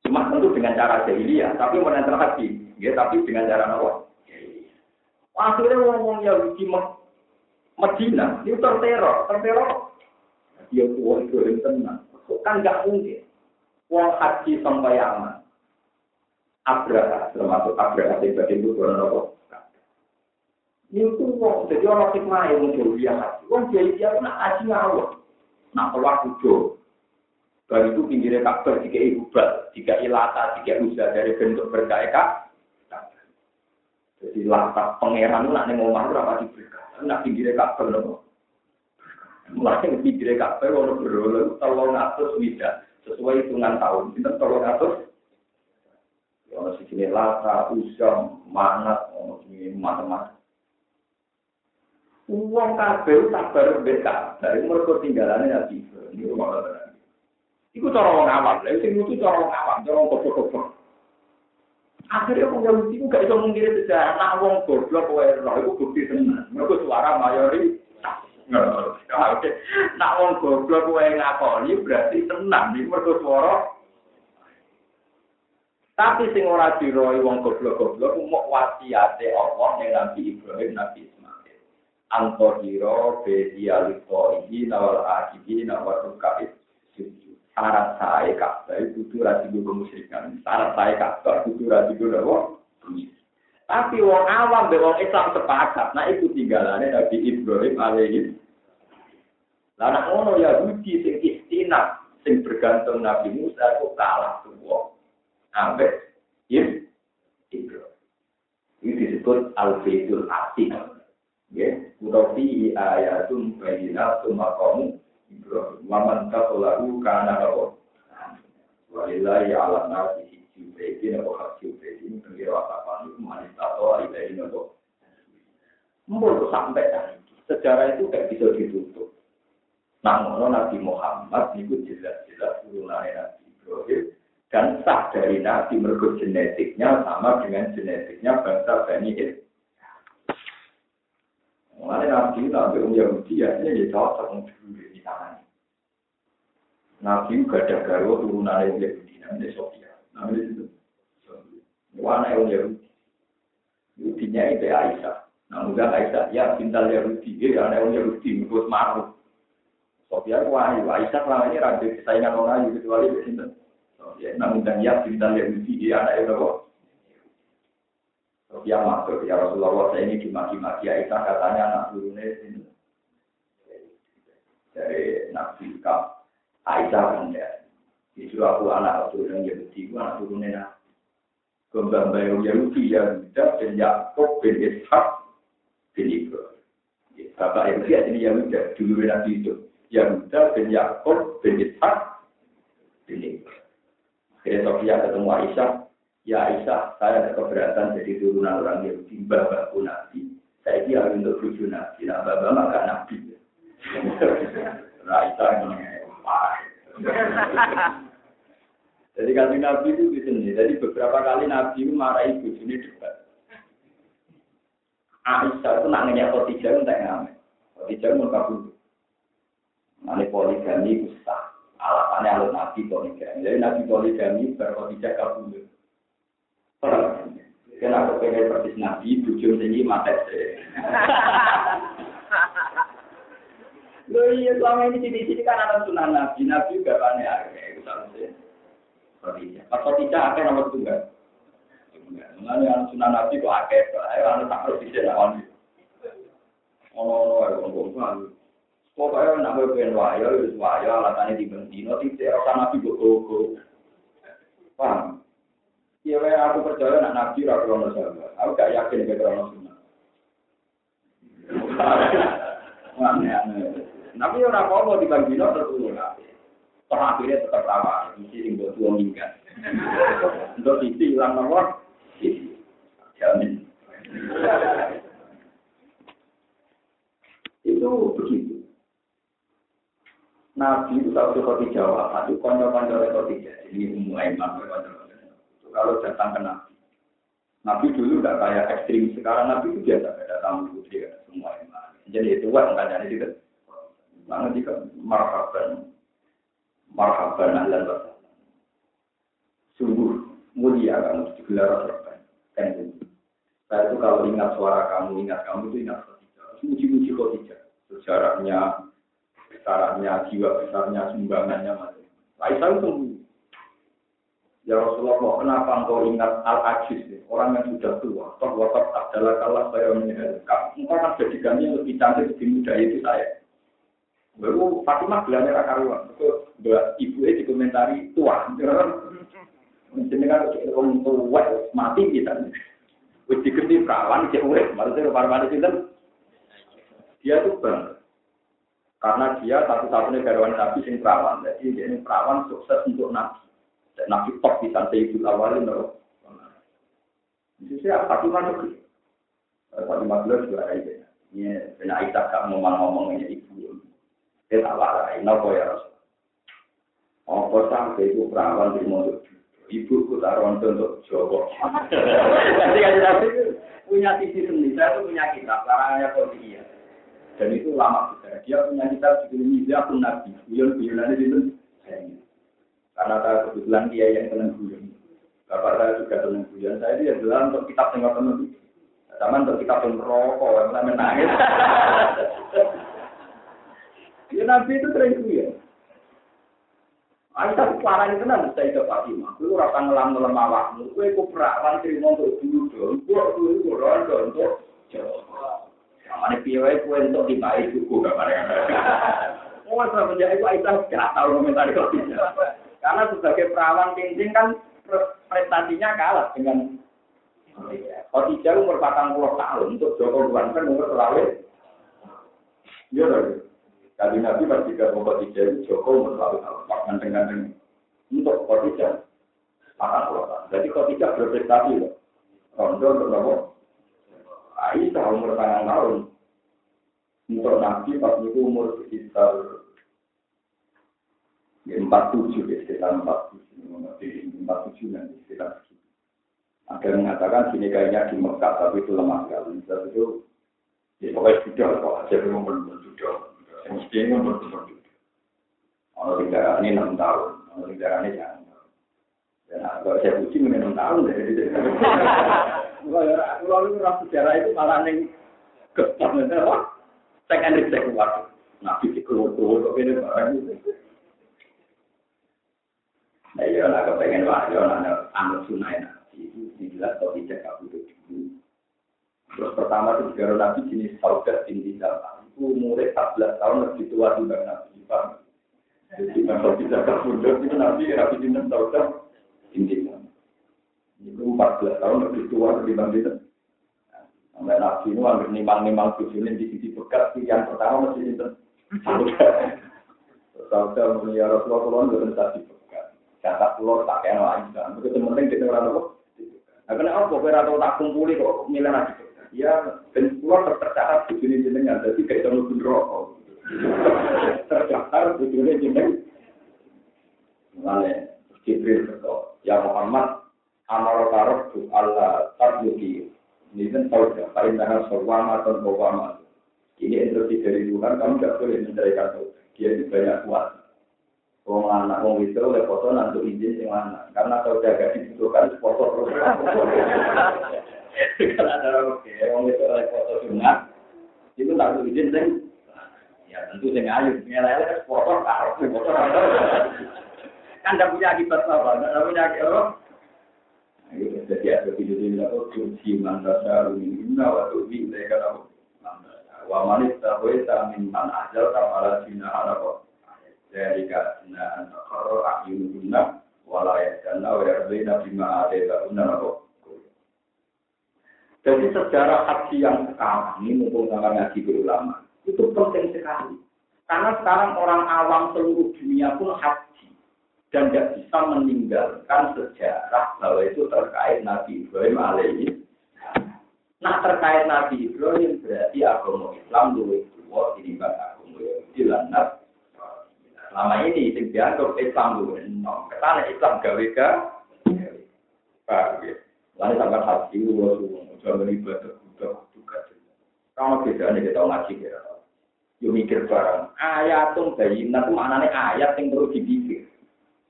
Cuma tentu dengan cara jahiliyah, tapi menaikkan haji. Ya, tapi dengan cara nopo. Akhirnya ngomong Yahudi Medina, itu terteror, terteror. Dia tua itu yang tenang. Kan nggak mungkin. Wong haji sampai aman. Abraha, termasuk Abraha sebagai itu apa. Itu wong, jadi orang hikmah yang muncul dia haji. Wong jadi dia pun haji ngawur. Nah, keluar kujo. Baru itu pinggirnya kabar, jika ibu jika ilata, jika usaha dari bentuk berkaya jadi lantas pangeran nak neng omah ora pati berkah. Nak pinggire kabel nopo. Mulai pinggire kabel ono berolo tolong atus wida sesuai hitungan tahun. Kita tolong atus. Ya ono sini lata, usam, manat, ono sini macam-macam. Uang kabel sabar beka dari mereka tinggalannya nabi. Ini rumah Iku cara wong awam, lha sing itu cara wong awam, cara wong goblok-goblok. Akhirnya orang Yahudi itu gak bisa mengkiri sejarah. Nah, wong goblok kowe roh itu bukti tenan. Mereka suara mayori. Nah, wong goblok kowe ngakoni berarti tenang. Ini mereka suara. Tapi sing ora diroi wong goblok-goblok mau wasiate Allah yang Nabi Ibrahim, Nabi Ismail. Antohiro bedialito ini nawal akibi nawal rukaib syarat saya Ka'bah itu kudu ra digo kemusyrikan. Syarat saya Ka'bah kudu ra digo apa? Tapi wong awam be wong Islam sepakat, nah itu tinggalane Nabi Ibrahim alaihi Lah nek ngono Yahudi sing istina, sing bergantung Nabi Musa kok kalah tuwa. Ambek yes, Ibrahim. Ini disebut Al-Baitul Atiq. Ya, utawa fi ayatun bayyinatun maqamu Waman kasolahu karena apa? Walillahi ala nasi nopo ini itu nopo. Sampai sejarah itu kayak bisa ditutup. Namun Nabi Muhammad itu jelas-jelas turunannya Nabi Ibrahim dan sah dari Nabi mergo genetiknya sama dengan genetiknya bangsa Bani Israel. Mengenai Nabi Nabi Um Yahudi ya ini cocok dulu tangan. Nabi juga ada garwa turunan Yahudi, namanya Sofia. Wana yang Yahudi. Yahudinya itu Aisyah. Namun gak Aisyah, ya pintal Yahudi. Ya anak yang Yahudi, menurut maruf. Sofia wahyu. Aisyah selama ini rada kesayangan orang Ayu, kecuali sini. Sofia, namun dan ya pintal Yahudi, dia anak yang Yahudi. Sofia masuk, ya Rasulullah, saya ini dimaki-maki Aisyah, katanya anak turunnya ini dari Nabi Aisyah kan ya itu aku anak yang Yahudi aku anak turunnya nah kembang bayu Yahudi yang tidak dan Yakob bin Ishak bin Ibrahim. Bapak Yahudi ini Yahuda dulu Nabi itu. Yahuda bin Yakob bin Ishak bin Ibrahim. Akhirnya Sofia ketemu Aisyah. Ya Aisyah saya ada keberatan jadi turunan orang Yahudi bapakku Nabi. Saya kira untuk tujuh Nabi. Nah bapak maka Nabi. Raisa Jadi kasih Nabi itu di sini. Jadi beberapa kali Nabi marahi bujuni debat. Aisyah itu nak nanya Khadijah itu tak ngamen. Khadijah itu kabur. Nanti poligami itu sah. Alasannya alur Nabi poligami. Jadi Nabi poligami berkhadijah kabur. Kenapa pengen persis Nabi, bujung sini mata Loh iya selama ini di sini kan ada sunan nabi, nabi juga ya, itu. Khadijah, pas Khadijah nomor tunggal. Mengenai anak sunan nabi kok akeh, ayo anak tak harus bisa lawan. Oh, oh, oh, oh, Pokoknya nak gue pengen wayo, wis wayo, alasannya di bentino, tidak rasa nabi gue gogo. Paham? Iya, aku percaya nak nabi rakyat sahabat. Aku gak yakin ke krono sunnah. Aneh-aneh. Tapi orang apa di Bambino tertulung nabi. Terakhirnya tetap isi yang buat uang minggat. Untuk isi hilang nomor, isi. Jamin. itu begitu. Nabi itu tahu seperti Jawa, satu konco-konco seperti jadi umum iman, kalau datang ke Nabi. Nabi dulu tidak kayak ekstrim, sekarang Nabi itu biasa ada tamu putri, ada semua iman. Jadi itu wah nggak jadi itu. Mana jika marhaban, marhaban ahlan wa Sungguh mulia kamu digelar Rasulullah. Kan. Saya itu kalau ingat suara kamu, ingat kamu itu ingat Khadijah. Muji-muji Khadijah. Sejarahnya, besarnya, jiwa besarnya, sumbangannya macam. Aisyah itu Ya Rasulullah, kenapa engkau ingat Al-Ajiz, orang yang sudah tua? Toh watak adalah kalah saya menyebut. Engkau kan jadikannya lebih cantik, lebih muda itu saya. Baru Fatimah bilangnya rakaruan. Itu ibu di dikomentari tua. Jadi kan orang tua mati kita. Wis diganti perawan cek urip. Maksudnya para itu dia tuh bang. Karena dia satu-satunya garwan Nabi sing perawan. Jadi dia ini perawan sukses untuk Nabi. Dan Nabi top di santai ibu awalin loh. Itu sih Fatimah itu. Fatimah beliau juga ada ini. Benar Aisyah gak ngomong-ngomongnya ibu. Dia tak warai, nopo ya Rasul. Apa sampai itu perawan di mobil ibu ku taruhan untuk Jawa. Jadi kan Nabi punya sisi sendiri, saya itu punya kitab, larangannya kodikia. Dan itu lama juga. Dia punya kitab judul Mizah pun Nabi. Guyon-guyonannya itu Karena saya kebetulan dia yang senang guyon. Bapak saya juga senang guyon. Saya dia bilang untuk kitab yang teman Sama untuk kitab yang rokok, yang menangis. Ya Nabi itu sering guyon. Aisyah parah itu nanti saya ke Fatimah. Lu rasa ngelam ngelam awakmu. Kue ku perawan terima untuk dulu dong. Kue dulu kue rondo untuk jawab. Mana piawai kue untuk dibai cukup gak mana. Oh, saya menjadi itu Aisyah gak tahu komentar itu. Karena sebagai perawan tinggi kan prestasinya kalah dengan Khadijah umur 40 tahun untuk Joko Buan kan umur terlalu. Iya. Kali Nabi pasti ke Khadijah Joko melalui al ganteng-ganteng untuk Khadijah akan keluar. Jadi Khadijah berprestasi loh. Rondo untuk nopo. Aisyah umur tangan tahun. Untuk Nabi pas itu umur sekitar ya, empat tujuh ya sekitar empat tujuh empat tujuh nanti sekitar. Ada yang mengatakan sini kayaknya di Mekah tapi itu lemah sekali. Tapi itu ya pokoknya sudah kok aja belum belum sudah. Bertumbuh. Kalau ini enam tahun, kalau ini jangan. Dan kalau saya mungkin enam tahun. Kalau sejarah itu malah neng bisa keluar. Di keluar keluar kok ini barang itu. Nah iya lah kepengen wahyu anak anak sunai nabi itu kabur dulu. Terus pertama itu negara nabi jenis saudara tinggi dalam itu umurnya 14 tahun lebih tua juga Nabi Pak. Jadi kalau bisa kabundut itu Nabi Nabi Jinten tahu kan ini itu 14 tahun lebih tua lebih banget. Sampai Nabi itu hampir nimang-nimang tujuannya di sisi bekas yang pertama masih Jinten. Saudara mulia Rasulullah nggak bisa bekas. Kata pulau tak kayak lain kan. Begitu penting kita orang apa? Nah, kenapa kira tak kumpuli kok milih lagi? Ya, dan pulau tercatat tujuan jenengan, jadi kayak terlalu bener rokok. Terdaftar tujuan jeneng. Mulanya, Jibril berkata, ya Muhammad, amal karok tu Allah tarjuki. Ini kan tahu ya, paling tangan sorwama atau bawama. Ini instruksi dari Tuhan, kamu tidak boleh menceraikan tahu. Dia itu banyak kuat. Wong anak wong itu oleh foto nanti izin yang anak, karena kalau jaga dibutuhkan foto terus. Kalau ada oke, orang itu oleh foto sunat, itu tak izin sing. Ya tentu sing ayu, ngelele foto karo foto Kan tidak punya akibat apa, tidak punya akibat apa. Jadi ada video ini aku kunci mandasa rumina waktu ini mereka tahu. Wa manis tahu min man ajal kamala cina apa. Dari karena anak karo akyun guna walaya dan wa yardina bima ada guna. Jadi sejarah haji yang sekarang ini sama ngaji ulama itu penting sekali. Karena sekarang orang awam seluruh dunia pun haji dan tidak bisa meninggalkan sejarah bahwa itu terkait Nabi Ibrahim alaihi. Nah terkait Nabi Ibrahim berarti agama Islam luwih tua tinimbang agama Yahudi lan Selama ini sing dianggap Islam luwih enom. Ketane Islam gawe ga. Pak, Lalu sampai hati lu jangan ibadah budak juga. Kalau bedanya kita ngaji ya. Yo mikir barang. Ayatun bayinat itu maknanya ayat yang perlu dipikir.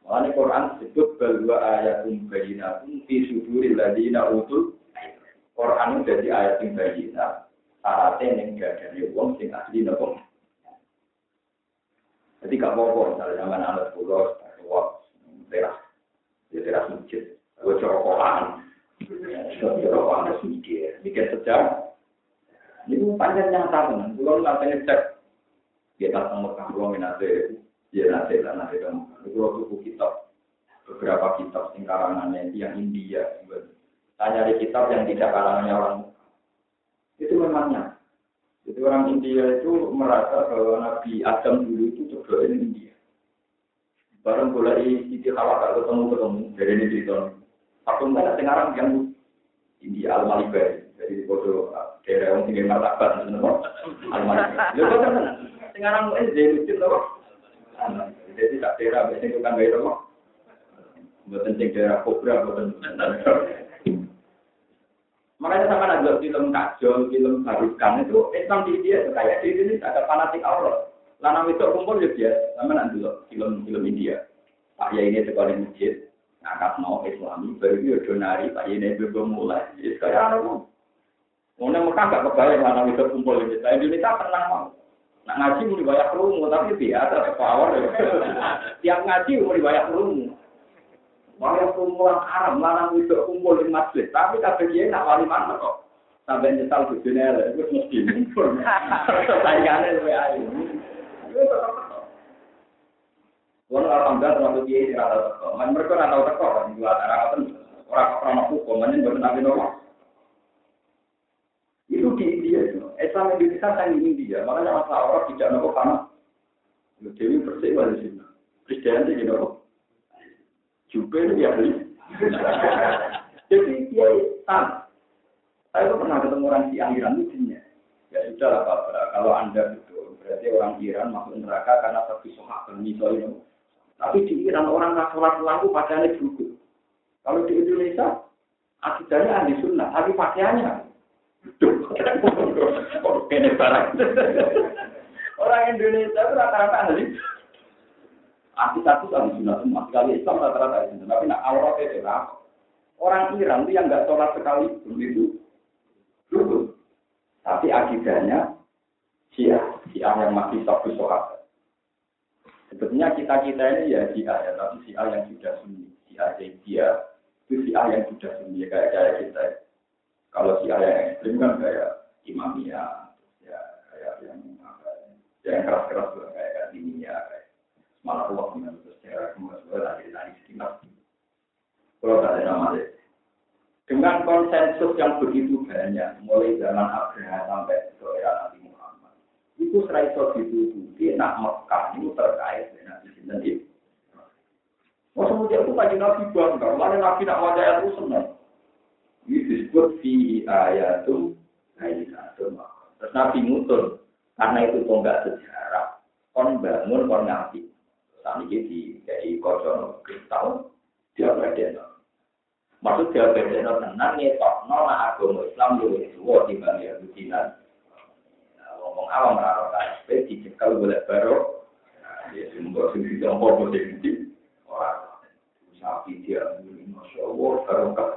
Makanya Quran disebut bahwa ayatun bayinatun fi suduril ladina utul Quran itu jadi ayat yang bayina. Syaratnya yang gak ada wong sing asli nopo. Jadi gak apa-apa, misalnya zaman anak pulau, tua, teras, ya teras masjid, gue corokokan, corokokan harus mikir, mikir sejak. Ini panjang nyata teman, pulau nggak cek. Dia datang Mekah, pulau minate, dia nate, dan nate kamu. Pulau tuku kitab, beberapa kitab sing karangannya yang India, Tanya di kitab yang tidak kalangannya orang itu memangnya. Jadi orang India itu merasa bahwa Nabi Adam dulu itu coba ini India. Barang mulai Siti Hawa kalau ketemu ketemu dari ini cerita. Satu mana sekarang yang India Al Malibai. Jadi foto daerah yang tinggi martabat sebenarnya Al Malibai. Lalu kan sekarang ini jadi lucu loh. Jadi tak daerah biasanya bukan daerah loh. Bukan daerah kobra, bukan Makanya sama ada film kajol, film barukan itu Islam di India itu kayak di Indonesia ada fanatik Allah. Lana itu kumpul ya sama nanti film-film India. Pak ya ini sekolah masjid, ngangkat mau Islami, baru dia donari, Pak ya ini belum mulai. Jadi kayak apa mau? Mau Mekah gak kebayang lana itu kumpul di Indonesia. Pernah mau. Nak ngaji mau dibayar kerungu, tapi biasa, power. Tiap ngaji mau dibayar kerungu. Wali kumpulan Arab, lanang itu kumpul di masjid. Tapi kabeh dia nak wali mana kok. Sampai nyesal di dunia, itu mesti kumpul. Sayangannya lebih ayu. Wong alhamdulillah termasuk dia ini rata teko. Man mereka rata teko kan dua antara kan orang orang hukum, mana baru nabi normal. Itu di India itu. Islam Indonesia kan di India. Makanya masalah orang tidak nopo karena Dewi bersih di sini. Kristen itu nopo. Juga itu ya beli. Jadi dia tan. Saya itu pernah ketemu orang di Iran lucunya. Ya sudah lah Pak, kalau Anda betul, berarti orang Iran masuk neraka karena tapi sohak misalnya. Tapi di Iran orang nggak sholat lampu pakaiannya berubah. Kalau di Indonesia, akidahnya ahli sunnah, tapi pakaiannya. Kene barang. Orang Indonesia itu rata-rata ahli Aku satu ahli sunnah semua. Sekali Islam rata-rata itu. Tapi nak aurat itu Orang Iran itu yang nggak sholat sekali begitu. Dulu. Tapi akidahnya Syiah. Syiah yang masih satu sholat. Sebetulnya kita-kita ini ya Syiah ya. Tapi Syiah yang sudah sunni. Syiah dia itu Syiah yang sudah sunni. Ya, kayak kayak kita. Kalau Syiah yang ekstrim kan kayak imamiyah. Ya kayak yang, yang keras-keras kayak kayak diniyah. Kayak malah Allah dengan sejarah kemudian dari dari sekitar. Kalau ada nama dengan konsensus yang begitu banyak, mulai zaman Abraham sampai ke era Nabi Muhammad, itu serai ditutupi, nak Mekah itu terkait dengan Nabi Sinten Oh, kemudian itu kaji Nabi bangga, mana Nabi nak wajah itu senang. Ini disebut fi ayatum ayyatum. Terus Nabi mutul, karena itu tonggak sejarah, kon bangun, kon ngapi. Ini di jadi kocono kristal dia berdeno. Maksud dia berdeno tenang ngetok nona agama Islam itu dua di bali Yahudinan. Ngomong awam raro KSP dicekal boleh baru. Ya sumber sing tidak mau di orang sapi dia masya Allah baru kan.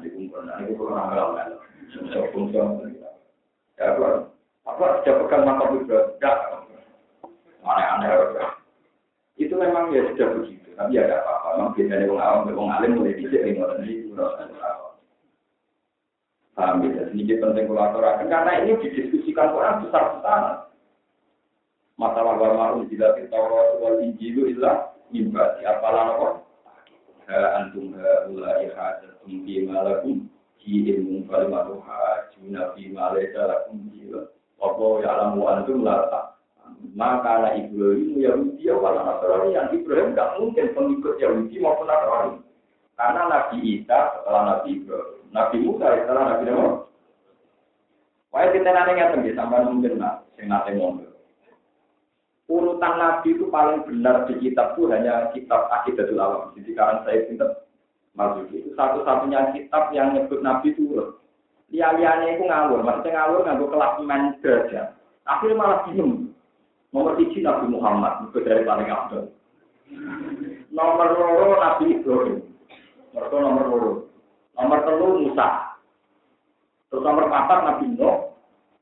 Di kumpulan ini kurang ngalah. Fungsi Ya, apa? Apa? Dia pegang makam itu. Enggak. Aneh-aneh. Itu memang ya sudah begitu. Tapi ya ada apa-apa. Memang biasanya orang awam, orang alim mulai bisa ini orang ini. Paham ya? Sedikit penting kolaborasi. Karena ini didiskusikan orang besar-besaran. Masalah wa ma'un jila Taurat wal Injilu illa mimbati. Apalah apa? Ha antum ha ulai hajatum bima lakum ki ilmu kalimatu hajuna bima laysa lakum. Apa ya'lamu antum la maka anak Ibrahim Yahudi wala Nasrani yang Ibrahim tidak mungkin pengikut Yahudi maupun Nasrani. Karena Nabi Isa setelah Nabi Ibrahim, Nabi Musa setelah Nabi Muhammad. Pokoknya kita nanti ngerti ya, sampai mungkin lah, sing nate ngomong. Urutan Nabi itu paling benar di kitab itu hanya kitab Akidatul Awam. Jadi sekarang saya pinter masuk itu satu-satunya kitab yang nyebut Nabi itu urut. Lia-lianya itu ngawur, maksudnya ngawur nganggur kelas derajat. Akhirnya malah bingung. Nomor tiga Nabi Muhammad, itu dari paling abdul. Nomor loro Nabi Ibrahim. Mereka nomor loro. Nomor telu Musa. Terus nomor empat Nabi Nuh.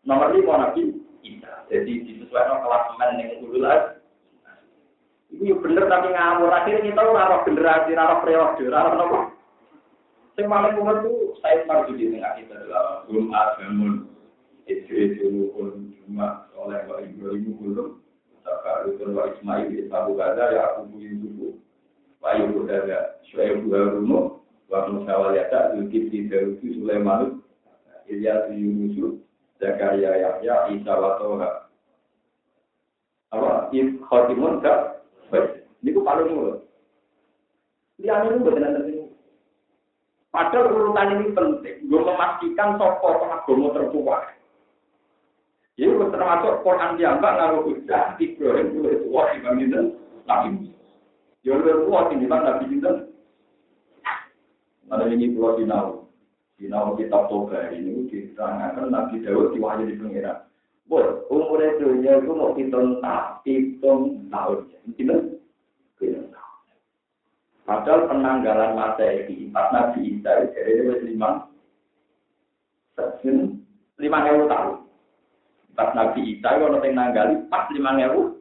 Nomor lima Nabi Isa. Jadi disesuaikan kelas men yang. Itu ya bener tapi ngawur. Akhirnya kita raro generasi, raro periode, raro nopo. Yang paling umur itu saya marjudi tengah kita adalah belum agamun. Idris ulukun cuma oleh wa Ibrahim belum. Rukun wa Ismail Ismail Gaza ya aku punya suku. Wa Ibu Gaza Syuaib Harunu wa Musa Waliyata Zulkifli Darudu Sulaiman Ilyas Yunus Zakaria Yahya Isa wa Toha. Apa? If khotimun gak. Ini ku paling mulut. Lihat ini buat nanti Padahal urutan ini penting. Gue memastikan tokoh pengagama tertua. Ini termasuk Quran diambak ngaruh hujah Ibrahim itu tua dibandingkan Nabi Ya lebih tua dibandingkan Nabi Sinten. Ada ini pulau Sinau. Sinau kitab Toga ini diterangkan Nabi Dawud diwahyu di pengira. Boy, umurnya dunia itu mau hitung tak hitung tahun. Hitung hitung tahun. Padahal penanggalan Masehi pas Nabi Isa itu jadi lima lima tahun. Pas Nabi Isa itu orang yang nanggali pas lima ribu.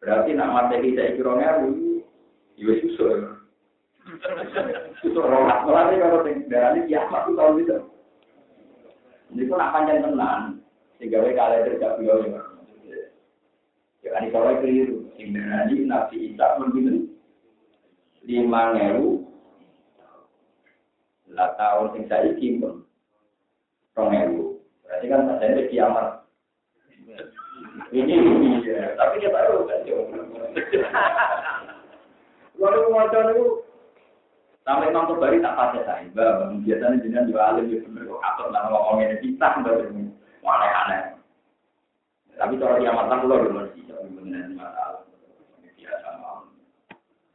Berarti nak Masehi saya kira ribu. Iya susul. Susul rohat. Malah ini kalau yang dari kiamat itu tahun itu. Ini pun nak panjang tenang. Sehingga mereka kalender gak beliau ya. Ya kan kalau keliru. Sehingga nanti Nabi Isa gitu. Lima ribu. Lah tahun yang saya pun. Rong ribu. Berarti kan saya kiamat. Ini ya. Tapi dia baru kan. Lalu kemacaan itu Sampai Imam Tobari tak pakai saya, bah, biasanya jenengan juga alim ya bener kok atau nama ngomong ini kita mbak aneh-aneh. Tapi kalau kiamat kan lo belum sih, jadi benar masalah. Biasa mau.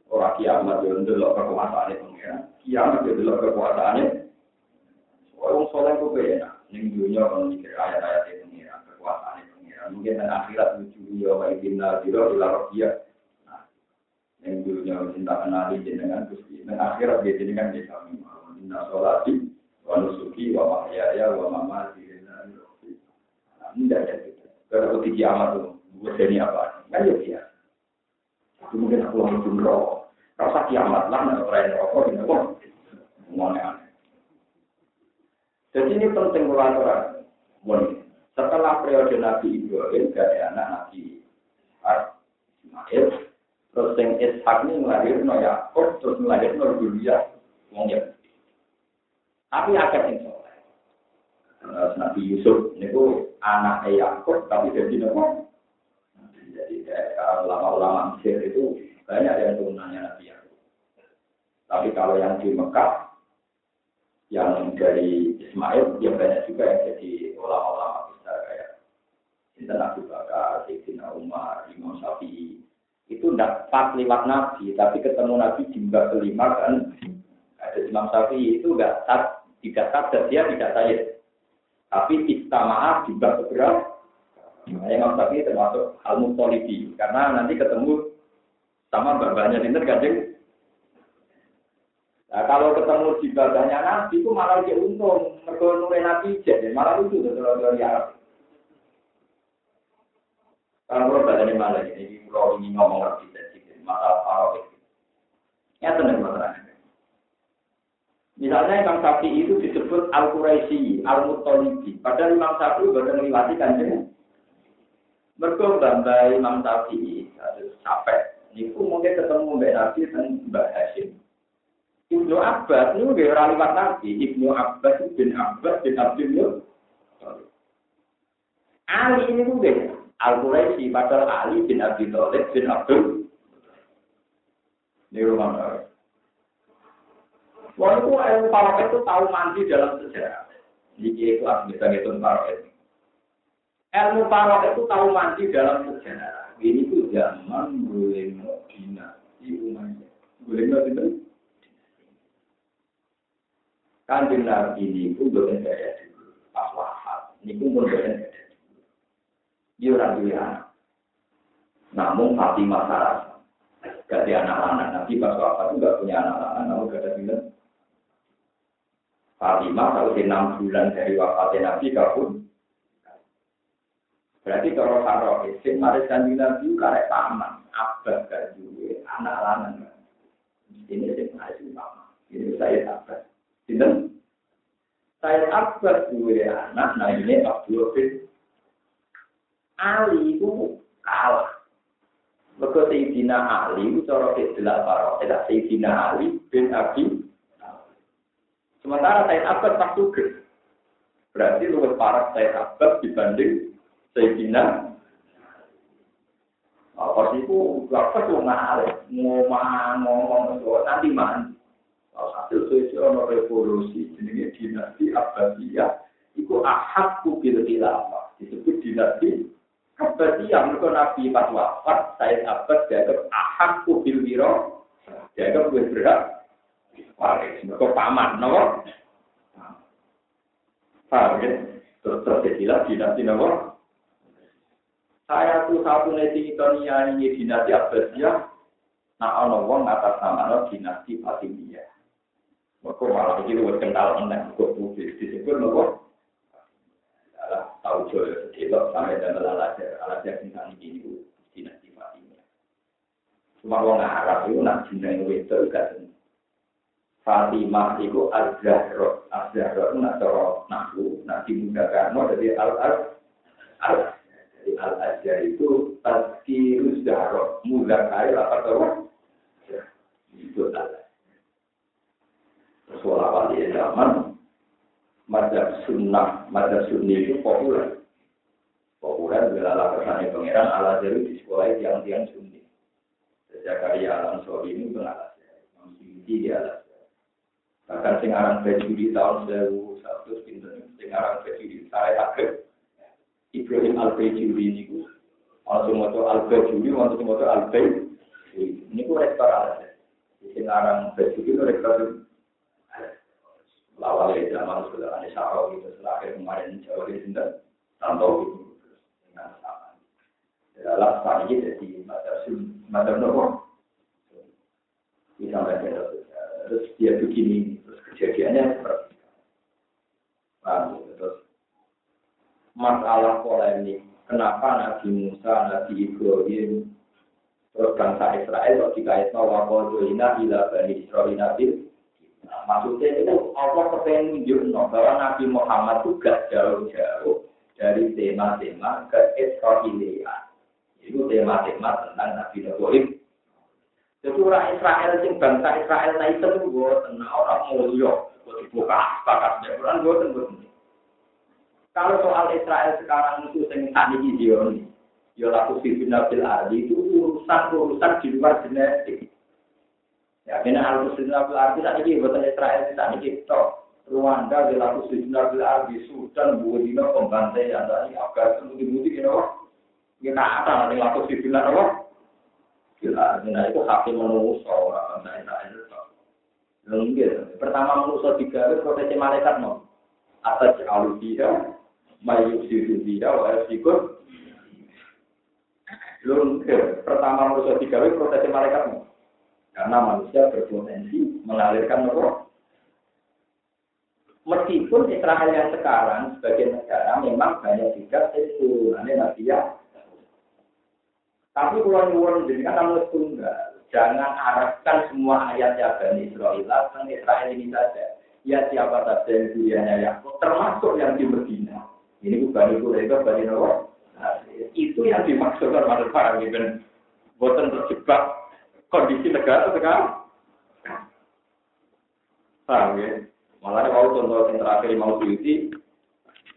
Orang kiamat itu dulu kekuasaannya pengiran, kiamat itu dulu kekuasaannya. Orang soleh itu beda, dunia kalau mikir ayat-ayat. Mungkin dan akhirat lucu wa ibinna dilo, ila yang dulunya cinta kenali dan akhirat dia jenengan inna wa nusuki alamin. Tidak ada kalau tuh buat jadi apa? Ya aku mau jumroh. Rasa kiamat lah nggak orang rokok kok ngomong jadi ini penting pelajaran setelah periode Nabi Ibrahim dari anak Nabi Ismail Terus yang Ishak ini melahirkan Yakub, terus melahirkan Dunia, wong ya. Tapi agak yang soleh. Nabi Yusuf itu anak Yakub, tapi jadi nopo. Jadi ulama-ulama Mesir itu banyak yang turunannya Nabi Yakub. Tapi kalau yang di Mekah, yang dari Ismail, dia banyak juga yang jadi ulama-ulama besar kayak Sinten Abu Bakar, Sayyidina Umar, Imam Syafi'i, itu tidak pas lewat Nabi, tapi ketemu Nabi di mbak kelima kan ada Imam Syafi'i itu enggak tak tidak sadar dia tidak saya, tapi istamaah di mbak keberapa. Nah, Imam Syafi'i termasuk hal mupoliti karena nanti ketemu sama bapaknya Dinter Kanjeng. Nah, kalau ketemu di bapaknya Nabi itu malah dia untung, mereka Nabi jadi malah itu tuh dari Arab. Kalau kalau badan ini malah ini, kalau ingin ngomong lebih sedikit masalah farawih. Ya tenang masalahnya. Misalnya Imam Sapi itu disebut Al Quraisy, Al Mutolibi. Padahal Imam Sapi baru melewati kanjeng. Mereka bambai Imam Sapi, capek. Niku mungkin ketemu Mbak Nabi dan Mbak Hashim. Ibnu Abbas ini udah orang lewat Nabi. Ibnu Abbas bin Abbas bin Abdul Ali ini udah Al-Quraisy padahal Ali bin Abi Thalib bin Abdul ini rumah Walaupun ilmu falak itu tahu mandi dalam sejarah. Ini kelas bisa ngitung paroid. Ilmu paroid itu tahu mandi dalam sejarah. Ini tuh zaman boleh dinasti Umayyah. Boleh itu? Kanjeng Nabi ini pun boleh gaya dulu. Ini pun boleh. Dia orang dia Namun Fatimah Sarah. Gak anak-anak. Nabi pas wafat itu gak punya anak-anak. Namun gak ada bilang. Fatimah kalau di enam bulan dari wafatnya Nabi pun. Berarti kalau Farouk itu mari kanjeng Nabi karek paman, abah gak juga anak lanang. Ini sih masih paman. Ini saya abah. Sinten? Saya Abbas dua anak, nah ini Abdul bin Ali itu kalah. Mereka Sayyidina Ali itu cara istilah para tidak Sayyidina Ali bin Abi Sementara Sayyid Abbas tak suka. Berarti luwes parah Sayyid Abbas dibanding Sayyidina Apa sih itu? Gak tuh ngalih. Ngomong, ngomong, nanti mana? hasil sesuatu revolusi jenenge dinasti Abbasiyah. Iku ahad kubil khilafah. Disebut dinasti Abbasiyah. Mereka Nabi pas wafat Said Abbas dianggap ahad kubil wiro. Dianggap gue berat. Waris mereka paman no paham ya? Terus terjadilah dinasti no saya tuh satu neti itu ini dinasti Abbasiyah. Nah ono wong atas nama dinasti Fatimiyah Mereka malah begitu buat kental enak, kok bukti disebut nopo. Adalah tahu coy, sedelok sampai dan belajar, belajar tentang ini dulu, tidak sifatnya. Cuma kalau nggak harap itu nak cinta yang lebih. Fatimah itu azharo, azharo itu nak coro nafsu, nak dimuda karena dari al al al dari al azhar itu tadkirus zharo, muda kail apa terus? Itu adalah. Sekolah wali zaman madhab sunnah, madhab sunni itu populer. Populer bila kesannya pangeran ala jadi di sekolah yang tiang sunni. Sejak karya alam sori ini pengalas ya, di alas. Bahkan sing aran di tahun 1100 pinten, sing aran di saya akhir Ibrahim al bajuri ini ku, langsung moto al bajuri, langsung moto al bajuri. Ini ku rektor alas. Sing aran bajuri itu rektor lawal ya zaman sudah ada syarau gitu terakhir kemarin jauh di sini tanpa itu dengan sama adalah saat ini jadi macam macam nopo bisa mereka terus dia begini terus kejadiannya seperti Paham, terus masalah polemik kenapa Nabi Musa, Nabi Ibrahim terus bangsa Israel kok dikaitkan wakil ina ila bani Israel Nabi Nah, maksudnya itu Allah kepengen menunjukkan bahwa Nabi Muhammad itu gak jauh-jauh dari tema-tema ke Israelian. Itu tema-tema tentang Nabi Ibrahim. Jadi orang Israel sing bangsa Israel nah itu tuh gue tenang orang mulia, gue dibuka sepakat orang gue tentu. Kalau soal Israel sekarang itu sing tadi di Zion, ya laku sifat Nabil Ardi itu urusan urusan di luar genetik. Ya, kena al-Muslim Nabil Arbi tak ini, buatan Israel tak ini, toh. Rwanda di laku sejumlah bil ardi Sudan buatino pembantaian dari Afghanistan budi-budi ini apa? Kita ada nanti laku sejumlah apa? Gila, nah itu hati manusia orang bangsa Israel. Lenggir, pertama manusia tiga itu proteksi malaikat no. Atas alusia, mayuk siru dia, wa sikut. Lenggir, pertama manusia tiga itu proteksi malaikat no. Karena manusia berpotensi mengalirkan roh. Meskipun Israel yang sekarang sebagai negara memang banyak juga keturunannya Nabi ya. Tapi kalau nyuwun jadi kan namun tunggal. Jangan arahkan semua ayat ya Bani Israel tentang Israel ini saja. Ya siapa saja yang dunianya Yakub, termasuk yang di Medina. Ini bukan itu, itu Bani Nawa. Nah, itu yang dimaksudkan pada para Ibn. Buatan terjebak kondisi negara sekarang. Paham ya? Malah kalau contoh yang terakhir mau diuti,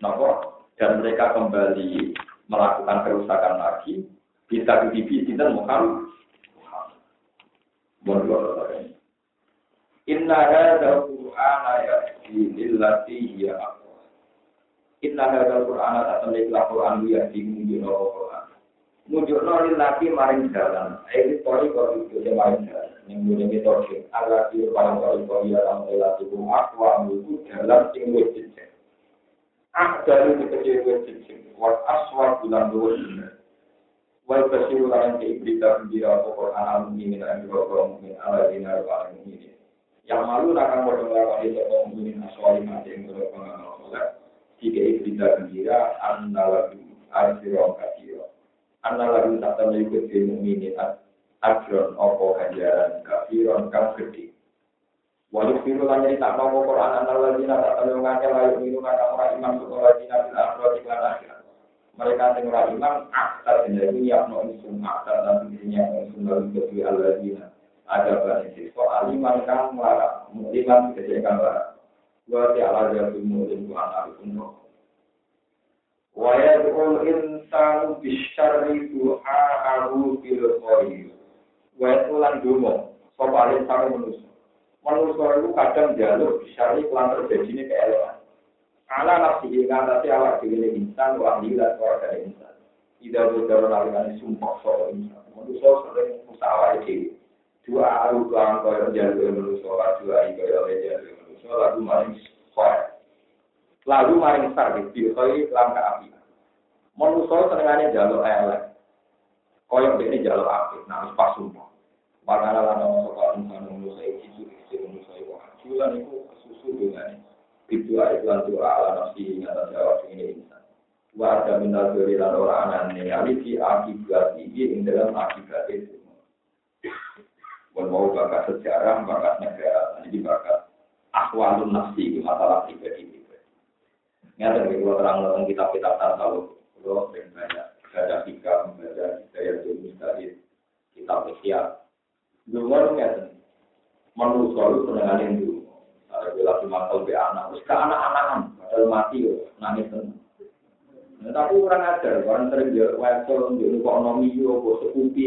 nopo dan mereka kembali melakukan kerusakan lagi, bisa di dan Muhammad. Mohon Inna hadza Qur'ana yahdi lillati hiya aqwam. Inna hadzal Qur'ana ikhlas Qur'an ya di mujud Qur'an. Mujud lil laki maring jalan. Iki tori kok itu ya maring jalan. Ning mujud itu Allah di paling tori kok ya lan ila tuku akwa mujud jalan sing wis dicek. Ah dari dikecil wis dicek. Wa aswa bulan dua Wa basiru lan ke ibrita bira Qur'an al-mu'minin an yuqrum min ala wa al-mu'minin. Yang malu akan modal lawan itu mukminin aswali mati yang berpengaruh jika berita gembira annalagu ajron kasiro annalagu tak temen ikut ilmu ini ajron opo ganjaran kafiron kang gede. Walau firu lan jadi tak mau Quran annalagu tak temen ngake layu minum kata orang imam sekolah dina bil akhirati iklan akhirat mereka sing ora imam aktar jenenge nyapno isum aktar dan nyapno isum lalu kedua alladzina ada banyak siswa aliman kang melarang muliman kejadian melarang wa ta'ala jatuh mulim ku anak pun wa yad'ul insanu bisyarri du'a'ahu bil khair. Wa lan dungo sapa insan manusia manusia itu kadang jalur bisyarri kelan terjadi keelekan ala nafsi ngatasi awak dhewe insan wa ahlilah keluarga insan. Tidak berdara nalikan sumpah soal insan. Manusia sering usaha itu dua aru kelan kaya jalur manusia dua kaya jalur lalu maring khair. Lalu maring sar di khair lan api. Manusa senengane jaluk elek. Koyok ini jaluk api, nah pas sumpah. Makanya lan ono sapa insan manusa iki suci manusa iku hajulan iku susu dengan itu ayat lan doa ala nafsi ngata jawab ini insan. Wa ada minal dari lan ora anane ali akibat iki ing dalam akibat itu. mau bakat sejarah, bakat negara, ini bakat akwalun nafsi masalah pribadi. Nyata dari kalau terang tentang kitab-kitab tasawuf, kalau sering banyak baca hikam, membaca hidayah dari mustahil, kitab ikhya. Dulu orang nyata, menurut selalu senengan yang dulu. Ada bila kalau be anak, terus ke anak-anakan, padahal mati nangis tenang. Nah, tapi orang ajar, orang dia wesel, dia lupa ekonomi, dia lupa sekupi.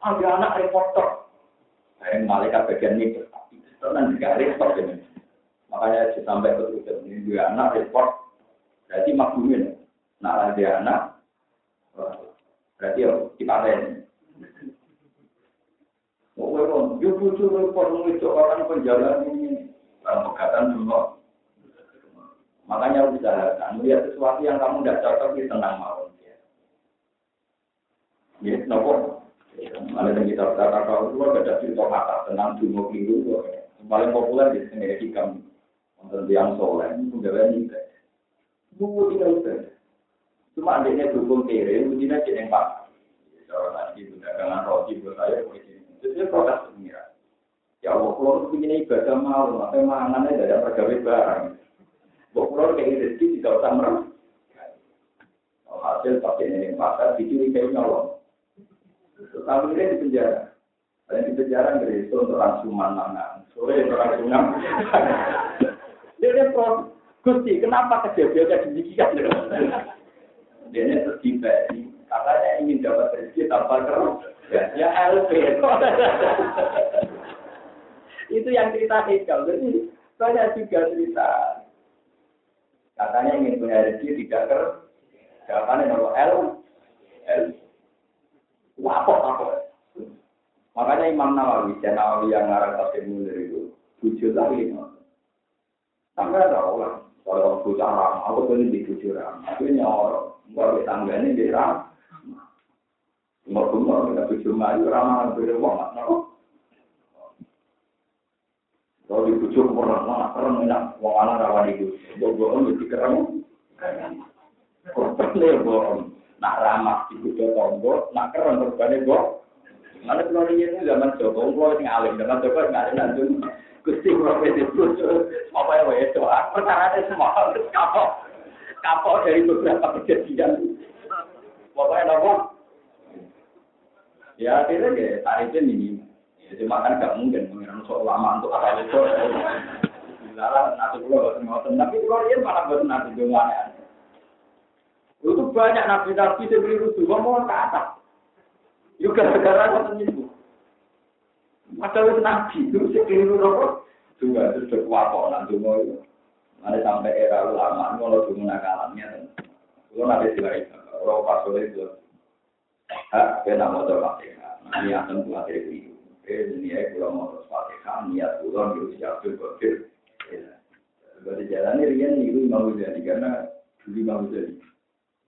Ada anak reporter. Yang malaikat bagian itu. Itu nanti gak repot ini. Makanya sampai ke Twitter ini dua anak repot. Berarti maklumin. Nah ada anak. Berarti ya dipaten. Oh, yo bucu repot itu orang penjalan ini. Pegatan dulu. Makanya usahakan melihat sesuatu yang kamu tidak cocok di tenang mau. Ya, nopo. Ada yang kita kata kalau itu ada cerita kata tentang dungo keliru paling populer di sini hikam untuk yang soleh itu gawe nih bu tidak usah cuma adanya dukung kiri ujinya jadi pak kalau itu dagangan roti buat saya itu dia protes pengira ya Allah kalau begini ibadah mau apa mangannya dari pergawe barang Bok pulau kayak rezeki tidak usah merem. Hasil pakai ini pasar dicuri kayak nyolong. Tapi ini di penjara. Dan di penjara dari itu untuk rangsuman mangan. Sore untuk rangsuman. Dia pro Gusti, kenapa kejadian demikian? Dia ini tertiba ini. Katanya ingin dapat rezeki tanpa keruh. Ya, ya LP. itu yang cerita hikam. Jadi banyak juga cerita. Katanya ingin punya rezeki tidak keruh. Jawabannya nomor L. L. Wapok, wapok. Makanya Imam Nawawi, dan Nawawi yang ngarang tafsir munir itu, tujuh lagi. Sampai ada orang, kalau bocah ram, aku tuh di tujuh ram, aku nyorok, kalau di tangganya di ram. Umur umur, kita tujuh maju, beda uang, no? Kalau di tujuh umur, mana keren enak, uang anak rawan itu, ya bohong, nak ramah di tujuh tombol, nak keren korbannya bohong. Mana kalau zaman Joko, kalau alim, zaman Joko nggak ada nanti. Gusti kalau pede apa ya itu? Perkara itu semua kapok, kapok dari beberapa kejadian. Pokoknya nopo. Ya akhirnya ya tarifnya ini. Ya, cuma kan nggak mungkin mengira soal lama untuk apa itu. Lalu nanti pulau ngoten, tapi kalau ini malah buat nanti gimana? Itu banyak nabi-nabi yang beri rusuh, ngomong ke atas. Yuk gara-gara ngoten. Padahal wis nabi, itu sing keliru nopo? Dua itu sudah kuwapo nang donga itu. Ada sampai era ulama, kalau dulu nakalannya, kalau nanti diwaris, kalau pas itu, hak kena motor fatihah, nanti akan buat itu. Eh, ini ya kalau motor fatihah, niat pulang itu siap berpikir. Berarti jalannya rian niru Imam Ghazali karena dulu Imam Ghazali,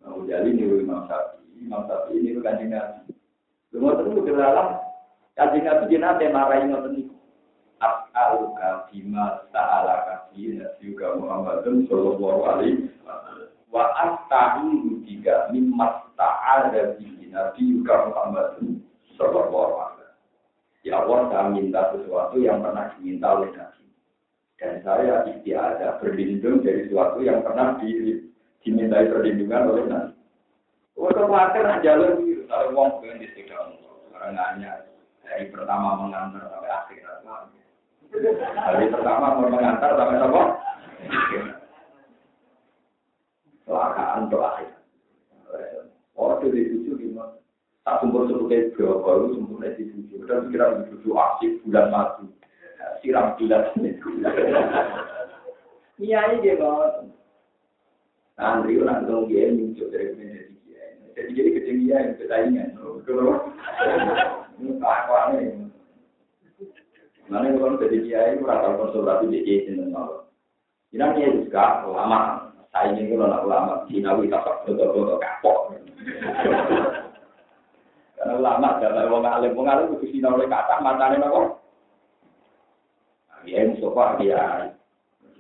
Imam Ghazali niru Imam Syafi'i, Imam Syafi'i niru kanjeng Nabi. Semua itu kelalang, kanjeng Nabi jenazah marahin ngoten niku. As'aluka bima ta'alaka fi nabiyyuka Muhammadun sallallahu alaihi wasallam. Wa asta'iru bika ta'ala bihi nabiyyuka Muhammadun sallallahu alaihi wasallam. Ya Allah, saya minta sesuatu yang pernah diminta oleh Nabi. Dan saya istiadah berlindung dari sesuatu yang pernah di, dimintai perlindungan oleh Nabi. Untuk khawatir jalur biru, kalau uang pengen di sekitar Karena dari pertama mengantar sampai akhir. Hari pertama mau mengantar sampai apa? Kelakaan terakhir. Itu di tujuh lima. Tak sumber suku kayak berapa baru sumber di tujuh. Kita kira tujuh asik bulan madu. Siram bulan ini. Iya ini dia banget. Andri orang dong dia muncul dari menjadi dia. Jadi jadi kecil dia yang persaingan. Kalau ini kelakuannya. Mana kalau jadi kiai, rata konsultasi di kiai sini nol. Ini kiai juga ulama. Saya ini kalau nak ulama, Cinawi tak betul-betul kapok. Karena ulama dalam wong alim, wong alim kudu sinau oleh kata matane napa? Ya Mustafa dia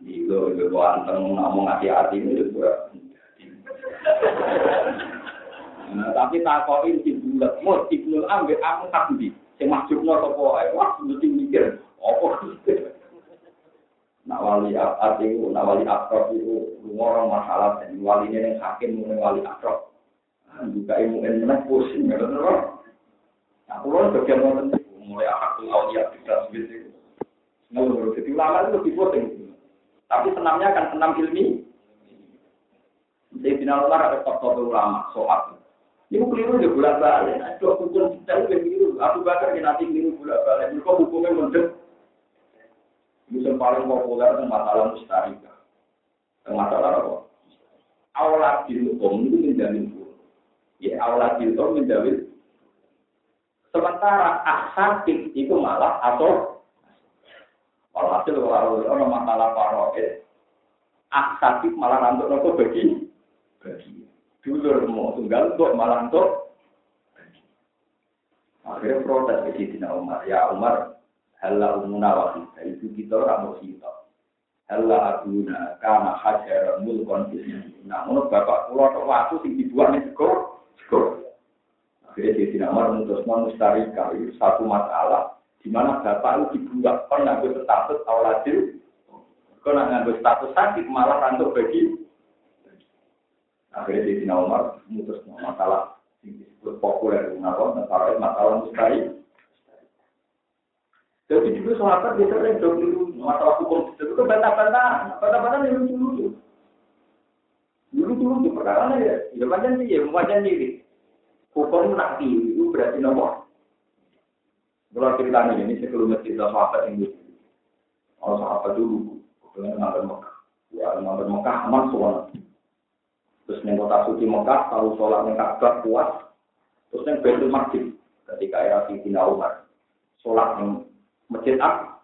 di lo lo anteng ngomong hati-hati itu juga. Nah, tapi takokin di bulat, mau ibnul ambil aku tak di, sing masukno sapa wae, wah mesti mikir, apa Nak wali arti itu, nak wali akrab itu, orang masalah dan wali ini yang hakim, mulai wali akrab. Juga ilmu ini menang pusing, ya betul Nah, kalau bagian orang mulai akad tuh awliya tidak seperti itu. Nggak jadi ulama itu lebih pusing. Tapi senamnya akan senam ilmi. Jadi final ada top ulama soal. Ini keliru di bulan balik. Dua hukum kita itu keliru. Aku bakar nanti keliru bulan balik. Mereka hukumnya mendek. Ini paling populer tentang masalah mustarika. Masalah apa? Aulat hukum itu menjamin Ya, aulat hukum menjamin. Sementara aksatik itu malah atau Walhasil kalau ada masalah paroid, aksatik malah rantuk nopo bagi bagi. Dulur mau tunggal untuk malah untuk Akhirnya protes ke Sidina Umar. Ya Umar, halla umuna wahida. Itu kita orang musibah. Halla aguna karena hajar mulkon menurut bapak pulau atau waktu sing dibuat nih skor, skor. Akhirnya Sidina Umar menutus mustarika itu satu masalah di mana bapak itu dibuat pernah status awladil kalau nggak status sakit malah rantuk bagi akhirnya di Umar memutus masalah disebut populer kenapa masalah masalah mustahil jadi juga sahabat biasa yang dulu masalah hukum itu kan bantah-bantah bantah-bantah yang lucu-lucu dulu-dulu perkara ya ya macam sih ya macam diri hukum nakti itu berarti nomor kalau cerita ini, sebelum cerita sahabat ini. Kalau sahabat dulu, kemudian ngambil Mekah. Ya, ngambil Mekah, aman semua. Terus neng kota suci Mekah, tahu sholat neng Ka'bah kuat. Terus neng Baitul Maqdis, ketika era Sayyidina Umar. Sholat neng masjid apa?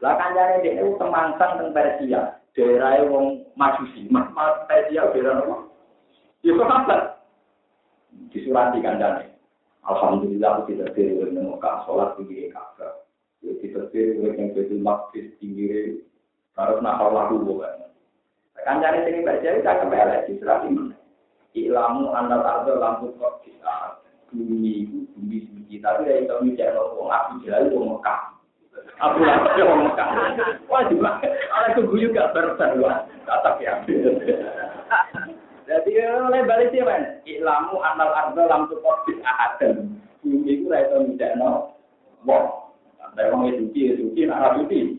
Lah kanjane dia itu temangsang teng Persia, daerah wong Majusi, mas Persia daerah apa? Ya sahabat. Disurati kanjane. Alhamdulillah aku tidak diri oleh Mekah sholat tinggi Ka'bah. Ya tidak diri oleh betul maksis tinggi harus nakal laku bukan. Kan cari sini baca itu tak kembali di surat ini. Ilamu anda tak lampu kok bisa bumi bumi suci tapi dari itu bicara orang aku jelas orang Mekah. Aku lagi orang Mekah. Wah juga, ada keguyu gak bersan tak ya. Jadi oleh balik sih kan, ilamu anal ardo lam tukor bis ahadan. Bumi itu rasa tidak no, wah, ada orang itu suci, suci, nak suci.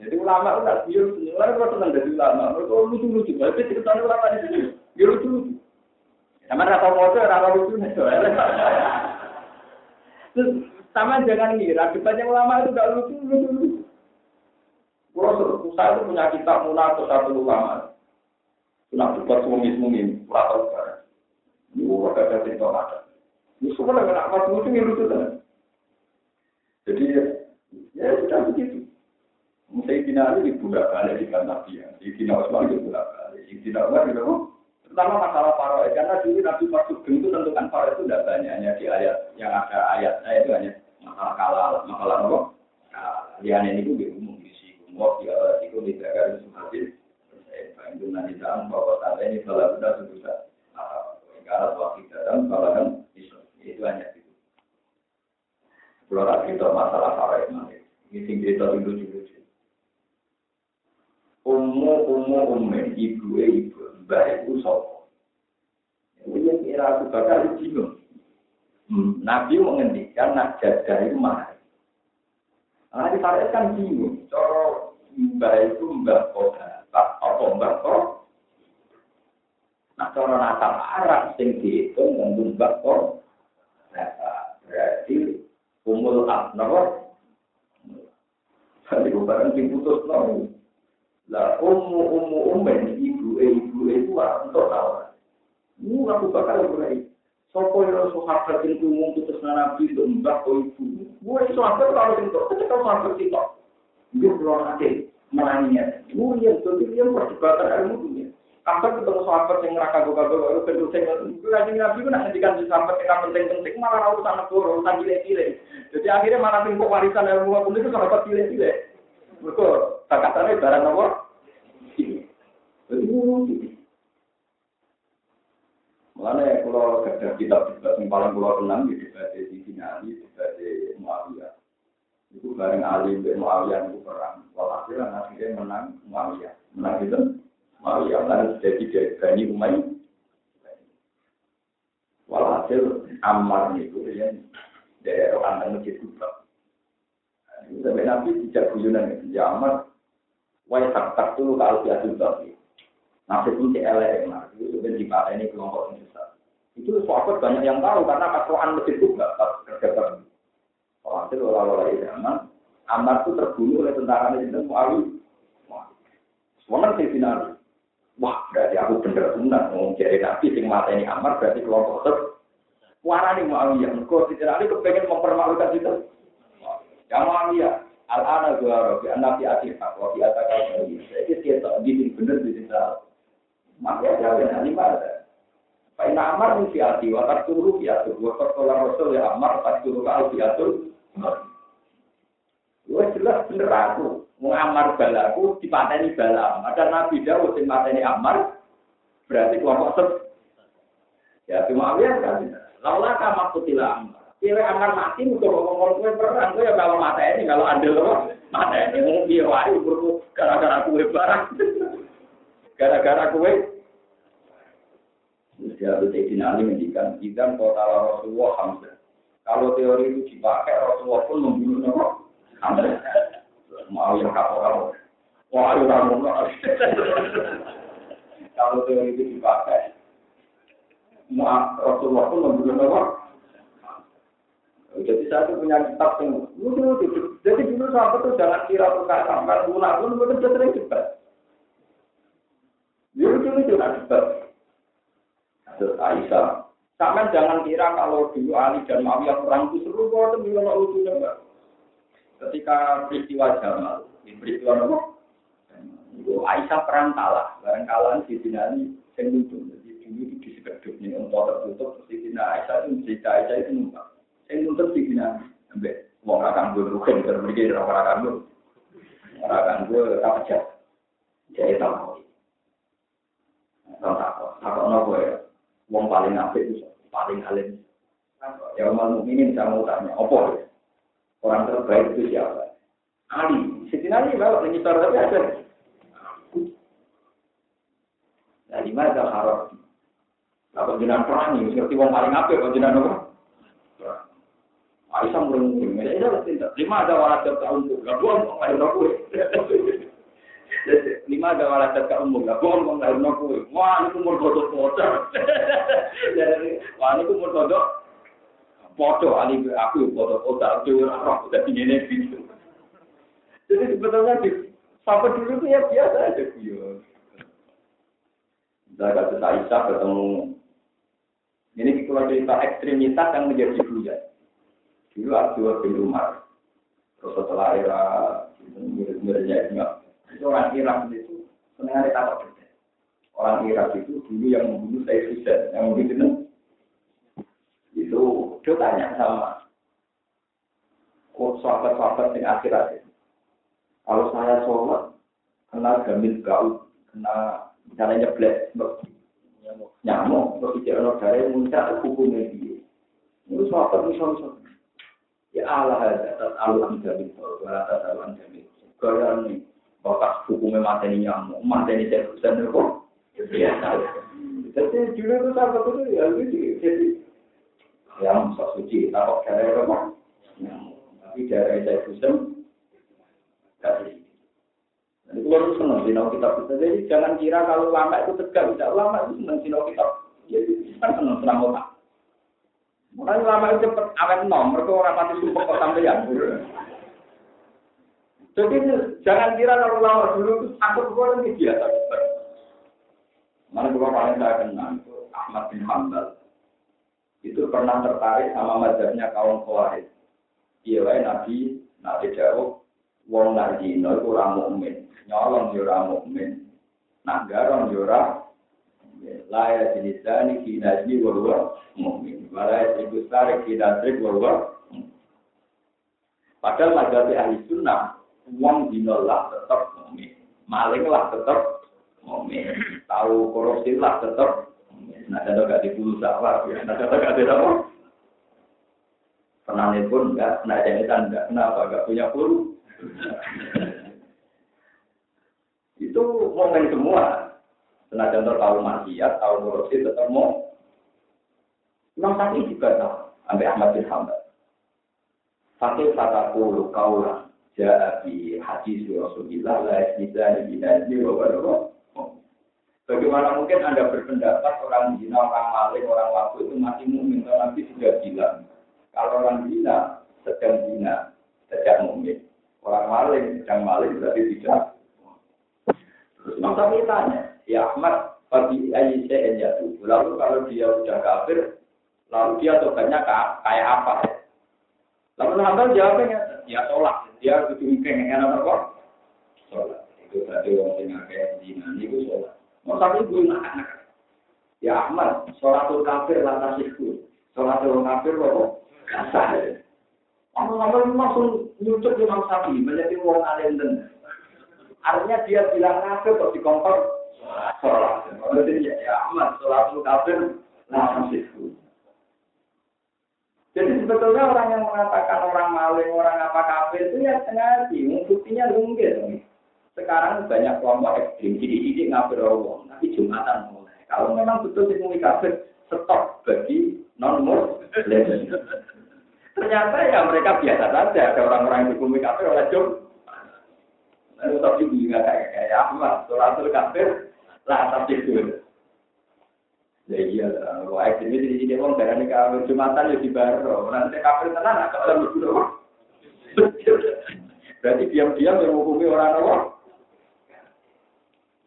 Jadi ulama udah biar mulai kalau senang dari ulama, mereka lucu lucu, tapi cerita ulama di sini, biar lucu lucu. Sama rata motor, rata lucu nih Terus sama jangan ngira, depannya ulama itu gak lucu lucu lucu. Kalau saya itu punya kitab atau satu ulama. Nak debat suami-suami, atau barang. Ini gua ada cerita ada. Ini semua dengan apa semua itu lucu kan. Jadi ya sudah begitu. Saya kira ini budak balik di kantor dia. Saya kira Osman budak balik. Saya kira Osman itu Pertama masalah paroe, karena dulu Nabi masuk itu tentukan paroe itu tidak banyak. Hanya di ayat yang ada ayat, ayat itu hanya masalah kalal, masalah apa? Lian ini itu umum di sini. Umum di awal itu di itu hadir. Saya itu nanti dalam bahwa saat ini kalau sudah sudah karena waktu dalam balahan itu hanya itu. Kalau kita masalah paroe nanti, ini tinggi itu lucu-lucu. Umu umu umen ibu ibu mbak ibu sopo. Ini kira aku bakal bingung. Hmm, Nabi menghentikan nak jaga itu mahal. Nah, di sana kan bingung. Coro mbak itu mbak kota, apa mbak kota. Nah, cara nasab Arab sing dihitung tentu mbak kota. Berarti umul abnor. Jadi bukan sing putus nol. Lah ummu ummu ummen ibu e ibu e itu untuk tahu. Ini aku bakal mulai. Sopo yang sahabat itu umum putus nabi untuk mbak atau ibu. Gue sahabat kalau itu ketika sahabat itu dia belum ada menangnya. Gue yang itu dia perdebatan ilmu dunia. Kapan ketemu sahabat yang neraka gue kagak baru kedua saya lagi nabi gue nanti kan sahabat yang penting-penting malah urusan negara urusan gile-gile. Jadi akhirnya malah tinggal warisan ilmu aku itu sahabat gile-gile. Mereka bakatannya barang apa? Mulanya kalau kerja kitab debat yang pulau tenang di debat di sini Ali, debat Muawiyah. Itu bareng Ali dan Muawiyah itu perang. Walhasil akhirnya menang Muawiyah. Menang itu Muawiyah dan jadi dari Bani Umayyah. Walhasil Ammar itu dari orang masjid Kubra. Sampai Nabi tidak guyonan ya amat. Wai tak tak dulu kalau dia sudah Nabi pun CLE itu sebenarnya di mana ini kelompok yang besar. Itu sahabat banyak yang tahu karena kasuan masjid juga pas kerja kerja. Hasil orang-orang zaman Ammar itu terbunuh oleh tentara itu Muawi. Semuanya sih final. Wah, berarti aku bener benar mau jadi nabi sing mata ini Ammar berarti kelompok ter. Warani Muawiyah, kok tidak ada kepengen mempermalukan itu. Ya Muawiyah, al-ana dua robi, anak di akhir hak, wabi atakal bayi. Saya kita gini bener di desa. Makanya saya nanti ada. Pak Amar mesti hati, wakat turu ya tuh, wakat tolak rasul ya Amar, tak turu kau ya tuh. Gue jelas bener aku, mau Amar balaku, dipateni balam. Ada Nabi Dawud yang pateni Amar, berarti kelompok sep. Ya cuma Muawiyah kan, laulah kamak kutilah Amar. Kira akan mati untuk ngomong kue perang, kue ya kalau mata kalau andel apa, mata ini mau biar wae gara-gara kue barang, gara-gara kue. Dia itu Sayyidina Ali mendikan, kota Rasulullah. Kalau teori itu dipakai, Rasulullah pun membunuh nama Hamzah. Mau yang kapal Wah, ayo kamu Kalau teori itu dipakai, Rasulullah pun membunuh jadi saya tuh punya kitab yang lucu Jadi dulu sahabat tuh jangan kira perkara sampai guna pun betul betul sering debat. Ya lucu lucu nak debat. Terus Aisyah, Sampai jangan kira kalau dulu Ali dan Muawiyah perang itu seru kok itu bilang lucu mbak. Ketika peristiwa Jamal, di peristiwa apa? Itu Aisyah perang kalah, barang kalah di sini yang lucu. Jadi dulu itu di nih untuk tertutup, di sini Aisyah itu cerita Aisyah itu numpang. Sing nuntut di bina, ambek wong akan gue rugen terus begini orang akan gue, orang akan gue apa aja, jadi tahu. Tahu tak tak kok nopo ya, wong paling apik itu paling alim. Ya umat mukminin saya mau tanya, apa ya? Orang terbaik itu siapa? Ali. Siti Ali bawa nyitar tapi ada. Nah, di mana harap? Apa jenengan perang ini? Seperti wong paling apik, kok jenengan apa? Aisyah merengkuh, ya itu tidak. Lima ada waladat ke umum, gak bohong kok lahir aku. Lima ada waladat ke umum, gak bohong kok lahir aku. Wah, ini umur kodok bocor. Wah, ini umur kodok foto ali aku foto foto dewe roh dadi ngene gitu. Jadi sebetulnya di Sampai dulu tuh ya biasa aja guyon. Misalnya kasus Aisyah ketemu ini kalau cerita ekstremitas yang menjadi bujan. Dulu Abdul bin Umar, terus setelah era murid-muridnya itu orang Irak itu senang ada tapak Orang Irak itu dulu yang membunuh Said Hussein, yang membunuh itu dia tanya sama kok sahabat-sahabat yang akhirat itu. Kalau saya sholat, kena gamil gaul, kena misalnya nyeblek, nyamuk, berbicara dari muncrat hukumnya dia. Itu sahabat misal-misal. Ya Allah atas alam jamin, atas alam jamin. Gaya ini, bakas hukumnya mateni nyamuk, mateni saya bisa kok. Biasa. Jadi dulu itu sahabat itu ya gitu. Jadi yang sok suci, takut dari apa? Tapi dari saya bisa, kasih. Itu harus senang sinau kitab kita. Jadi jangan kira kalau lama itu tegak, tidak lama itu senang sinau kitab. Jadi kan senang senang otak. Mulai lama itu cepat awet nom, mereka orang pasti sumpah kok sampeyan. Jadi jangan kira kalau lama dulu itu takut gue kan biasa. Mana gue paling saya kenal itu Ahmad bin Hambal. Itu pernah tertarik sama mazhabnya kaum Khawarij. Iya, Nabi, Nabi jawab, wong nardino iku ora mukmin, nyolong yo ora mukmin. Nak garong yo ora la jenisani kinajni wa mukmin. Wala iku sare kinajni wa huwa Padahal mazhab ahli sunnah, wong dino lah tetap mukmin, maling lah tetap mukmin, tahu korupsi lah tetap Nah, contoh gak dibulu sawah, ya. Nah, contoh gak ada apa? Pernah pun enggak, nah jadi tanda, kenapa? Gak punya bulu. itu momen semua. Contoh tahu maksiat, tahu korupsi, tetap mau. Imam Syafi'i juga tahu, sampai Ahmad bin Hanbal. Fakir fatakulu kaulah ja'i hadis Rasulullah la isnida ibinadi wa Bagaimana mungkin Anda berpendapat orang zina, orang maling, orang waktu itu masih mukmin? Karena Nabi sudah bilang, kalau orang zina sedang zina, sejak mukmin. Orang maling, sedang maling berarti tidak. Terus Imam Syafi'i tanya, ya Ahmad, bagi ayi saya. Lalu kalau dia sudah kafir, lalu dia tobatnya kayak apa? Lalu Hambal jawabnya, ya sholat. Dia kudu mikir yang enak apa? Sholat. Itu tadi orang tengah kayak zina, itu sholat. Mau tapi gue anak Ya Ahmad, sholatul kafir itu. Sholatul kafir kok kasar. Ngomong-ngomong langsung nyucuk Imam Syafi'i menjadi wong alim artinya dia bilang kafir kok dikompor sholat. Jadi ya, ya aman sholat lu kafir itu. Jadi sebetulnya orang yang mengatakan orang maling, orang apa kafir itu ya sengaja, buktinya mungkin. Sekarang banyak kelompok ekstrim, jadi ini ngafir orang, tapi jumatan mulai. Kalau memang betul sih kafir, stop bagi non muslim. Ternyata ya mereka biasa saja. Ada orang-orang yang dihukumi kafir oleh Jum. Lalu tapi juga kayak kayak Ahmad, suratul kafir, lah tapi itu. Ya iya, wah ini di sini orang darah ini kafir jumatan ya di baru. Nanti kafir tenan, agak dalam berdua. Berarti diam-diam yang menghukumi orang.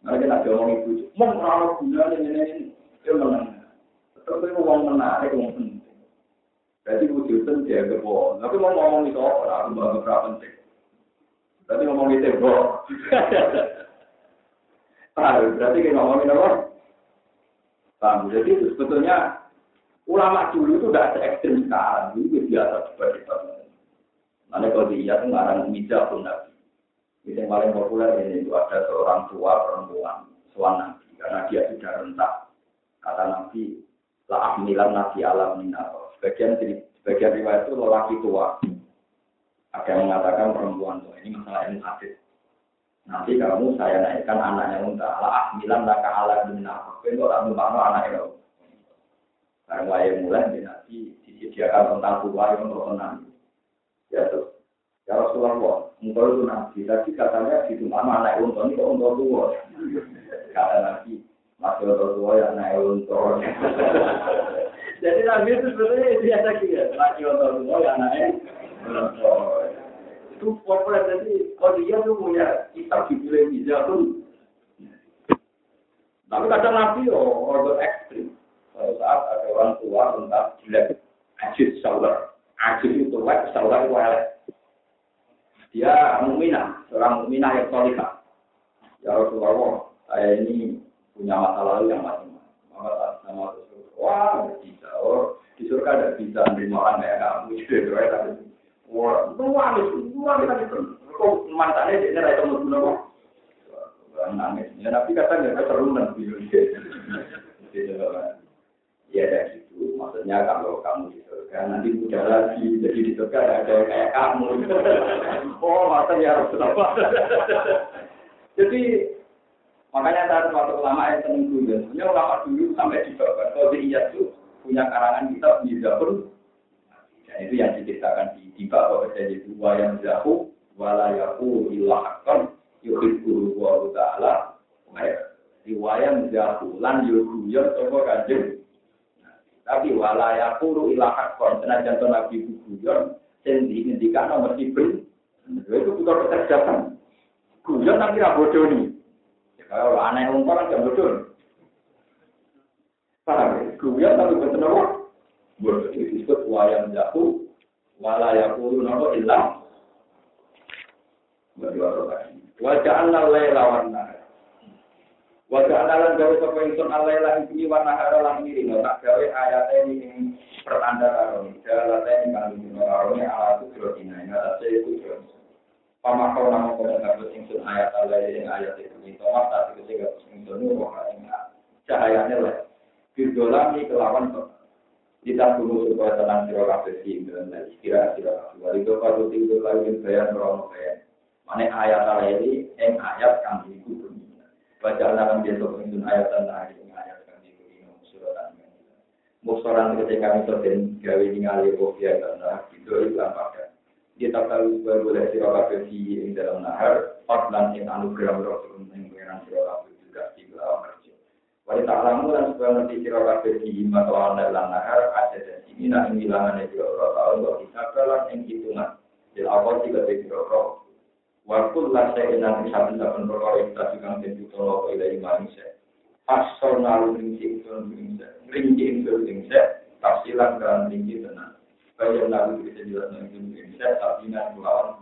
Nah, kita ada ngomong ibu, mau orang guna ini ini, dia menang. Terus itu uang menarik, uang penting. Jadi wujudnya dia bohong. Tapi mau ngomong itu apa? Aku berapa penting. Berarti ngomong itu bohong. Ah, berarti kita ngomongin apa? Paham? Jadi itu sebetulnya ulama dulu itu tidak se ekstrim sekarang. Dulu biasa seperti itu. Nanti kalau dia itu ngarang mijah pun nabi. Yang paling populer ini itu ada seorang tua perempuan, suan nabi. Karena dia sudah rentak. Kata nabi, la ahmilan nabi alam minal Sebagian sebagian riwayat itu lelaki tua. Ada yang mengatakan perempuan tua. Ini masalah ini hadis. Nanti kamu saya naikkan anaknya unta. Lah ahmilan laka ala bina. Itu orang numpang anaknya. Karena mulai mulai di nanti disediakan tentang tua yang tenang. Ya tuh. Ya Rasulullah, engkau itu nabi. Tadi katanya di rumah anak unta ini kok unta tua. Kata nabi, masih unta tua ya naik unta. Jadi Nabi itu sebenarnya biasa gitu. Lagi untuk semua ya anaknya. Itu populer jadi kalau dia tuh punya kitab judulnya pun. Tapi kadang nabi yo order ekstrim. Pada saat ada orang tua tentang jelek, ajis saular, ajis itu wet, saular itu elek. Dia mukminah, seorang mukminah yang solihah. Ya Rasulullah, saya ini punya masa lalu yang macam-macam. Maka saat sama Rasulullah, wah bisa, oh di surga ada bisa menerima orang kayak kamu, ya, tapi wah, luar itu, kok mantannya. Ya Nabi kata nggak. Ya ada gitu. Maksudnya kalau kamu di surga nanti muda lagi. Jadi di surga ada kayak kamu. Oh, masa ya Rasulullah. Jadi makanya saat waktu ulama yang seneng dulu, sebenarnya ulama dulu sampai di. Kalau di itu punya karangan kitab bisa pun. Dan itu yang diceritakan di di bawah jadi dua yang jauh walayaku ilahkan yuhibbu wa ta'ala. Riwayat jauh lan yuhuyur toko kanjeng. Tapi walayakuru ilahakon senajan to nabi guyon sing diindikan nomor ibn itu bukan kecerdasan. Guyon tapi ra bodoh nih kalau aneh umpan kan gak bodoh. Paham ya? Guyon tapi nopo bodoh itu wayang jauh walayakuru nopo ilah Wajah Allah laila wan nahar. Wajah Allah lan gawe sapa ingsun alaila ing wan nahar lan iri tak gawe ayat ini pertanda karo jalan ini kang dino karo ini ala tu kiro dina. Ing atas itu kiro. Pamakau nama kau ngabut ingsun ayat Allah ing ayat itu. Ini tomat tak itu sehingga ingsun nuh ing cahayanya lah. Firdolam ini kelawan kita dulu supaya tenang siro kabeh sing dan istirahat siro kabeh. Wali itu kalau tinggal lagi bayar merono bayar. Mana ayat ini, yang ayat kang iku dunia. Baca dalam dia itu ayat dan ayat ini ayat kang suratan ini. Muksoran ketika itu dan gawe ningali kopiah karena itu itu apa kan? Kita tahu bahwa boleh sirakabe di ing dalam nahar, Fadlan yang anugerah Rasul yang pengiran sirakabe juga di. Wali ta'lamu dan supaya nanti sirakabe di mata dalam nahar, ada dan sini nah ing bilangan itu Rasul, untuk bisa kalan yang hitungan. Jadi awal tiga tiga Rasul. Waktu lah saya nanti satu dapat perkara kita juga tentu tolong ilai manusia. Asal nalu rinci itu rinci, itu rinci, tafsiran dan rinci tenang. Bayan nalu bisa jelas rinci rinci, tapi nanti lawan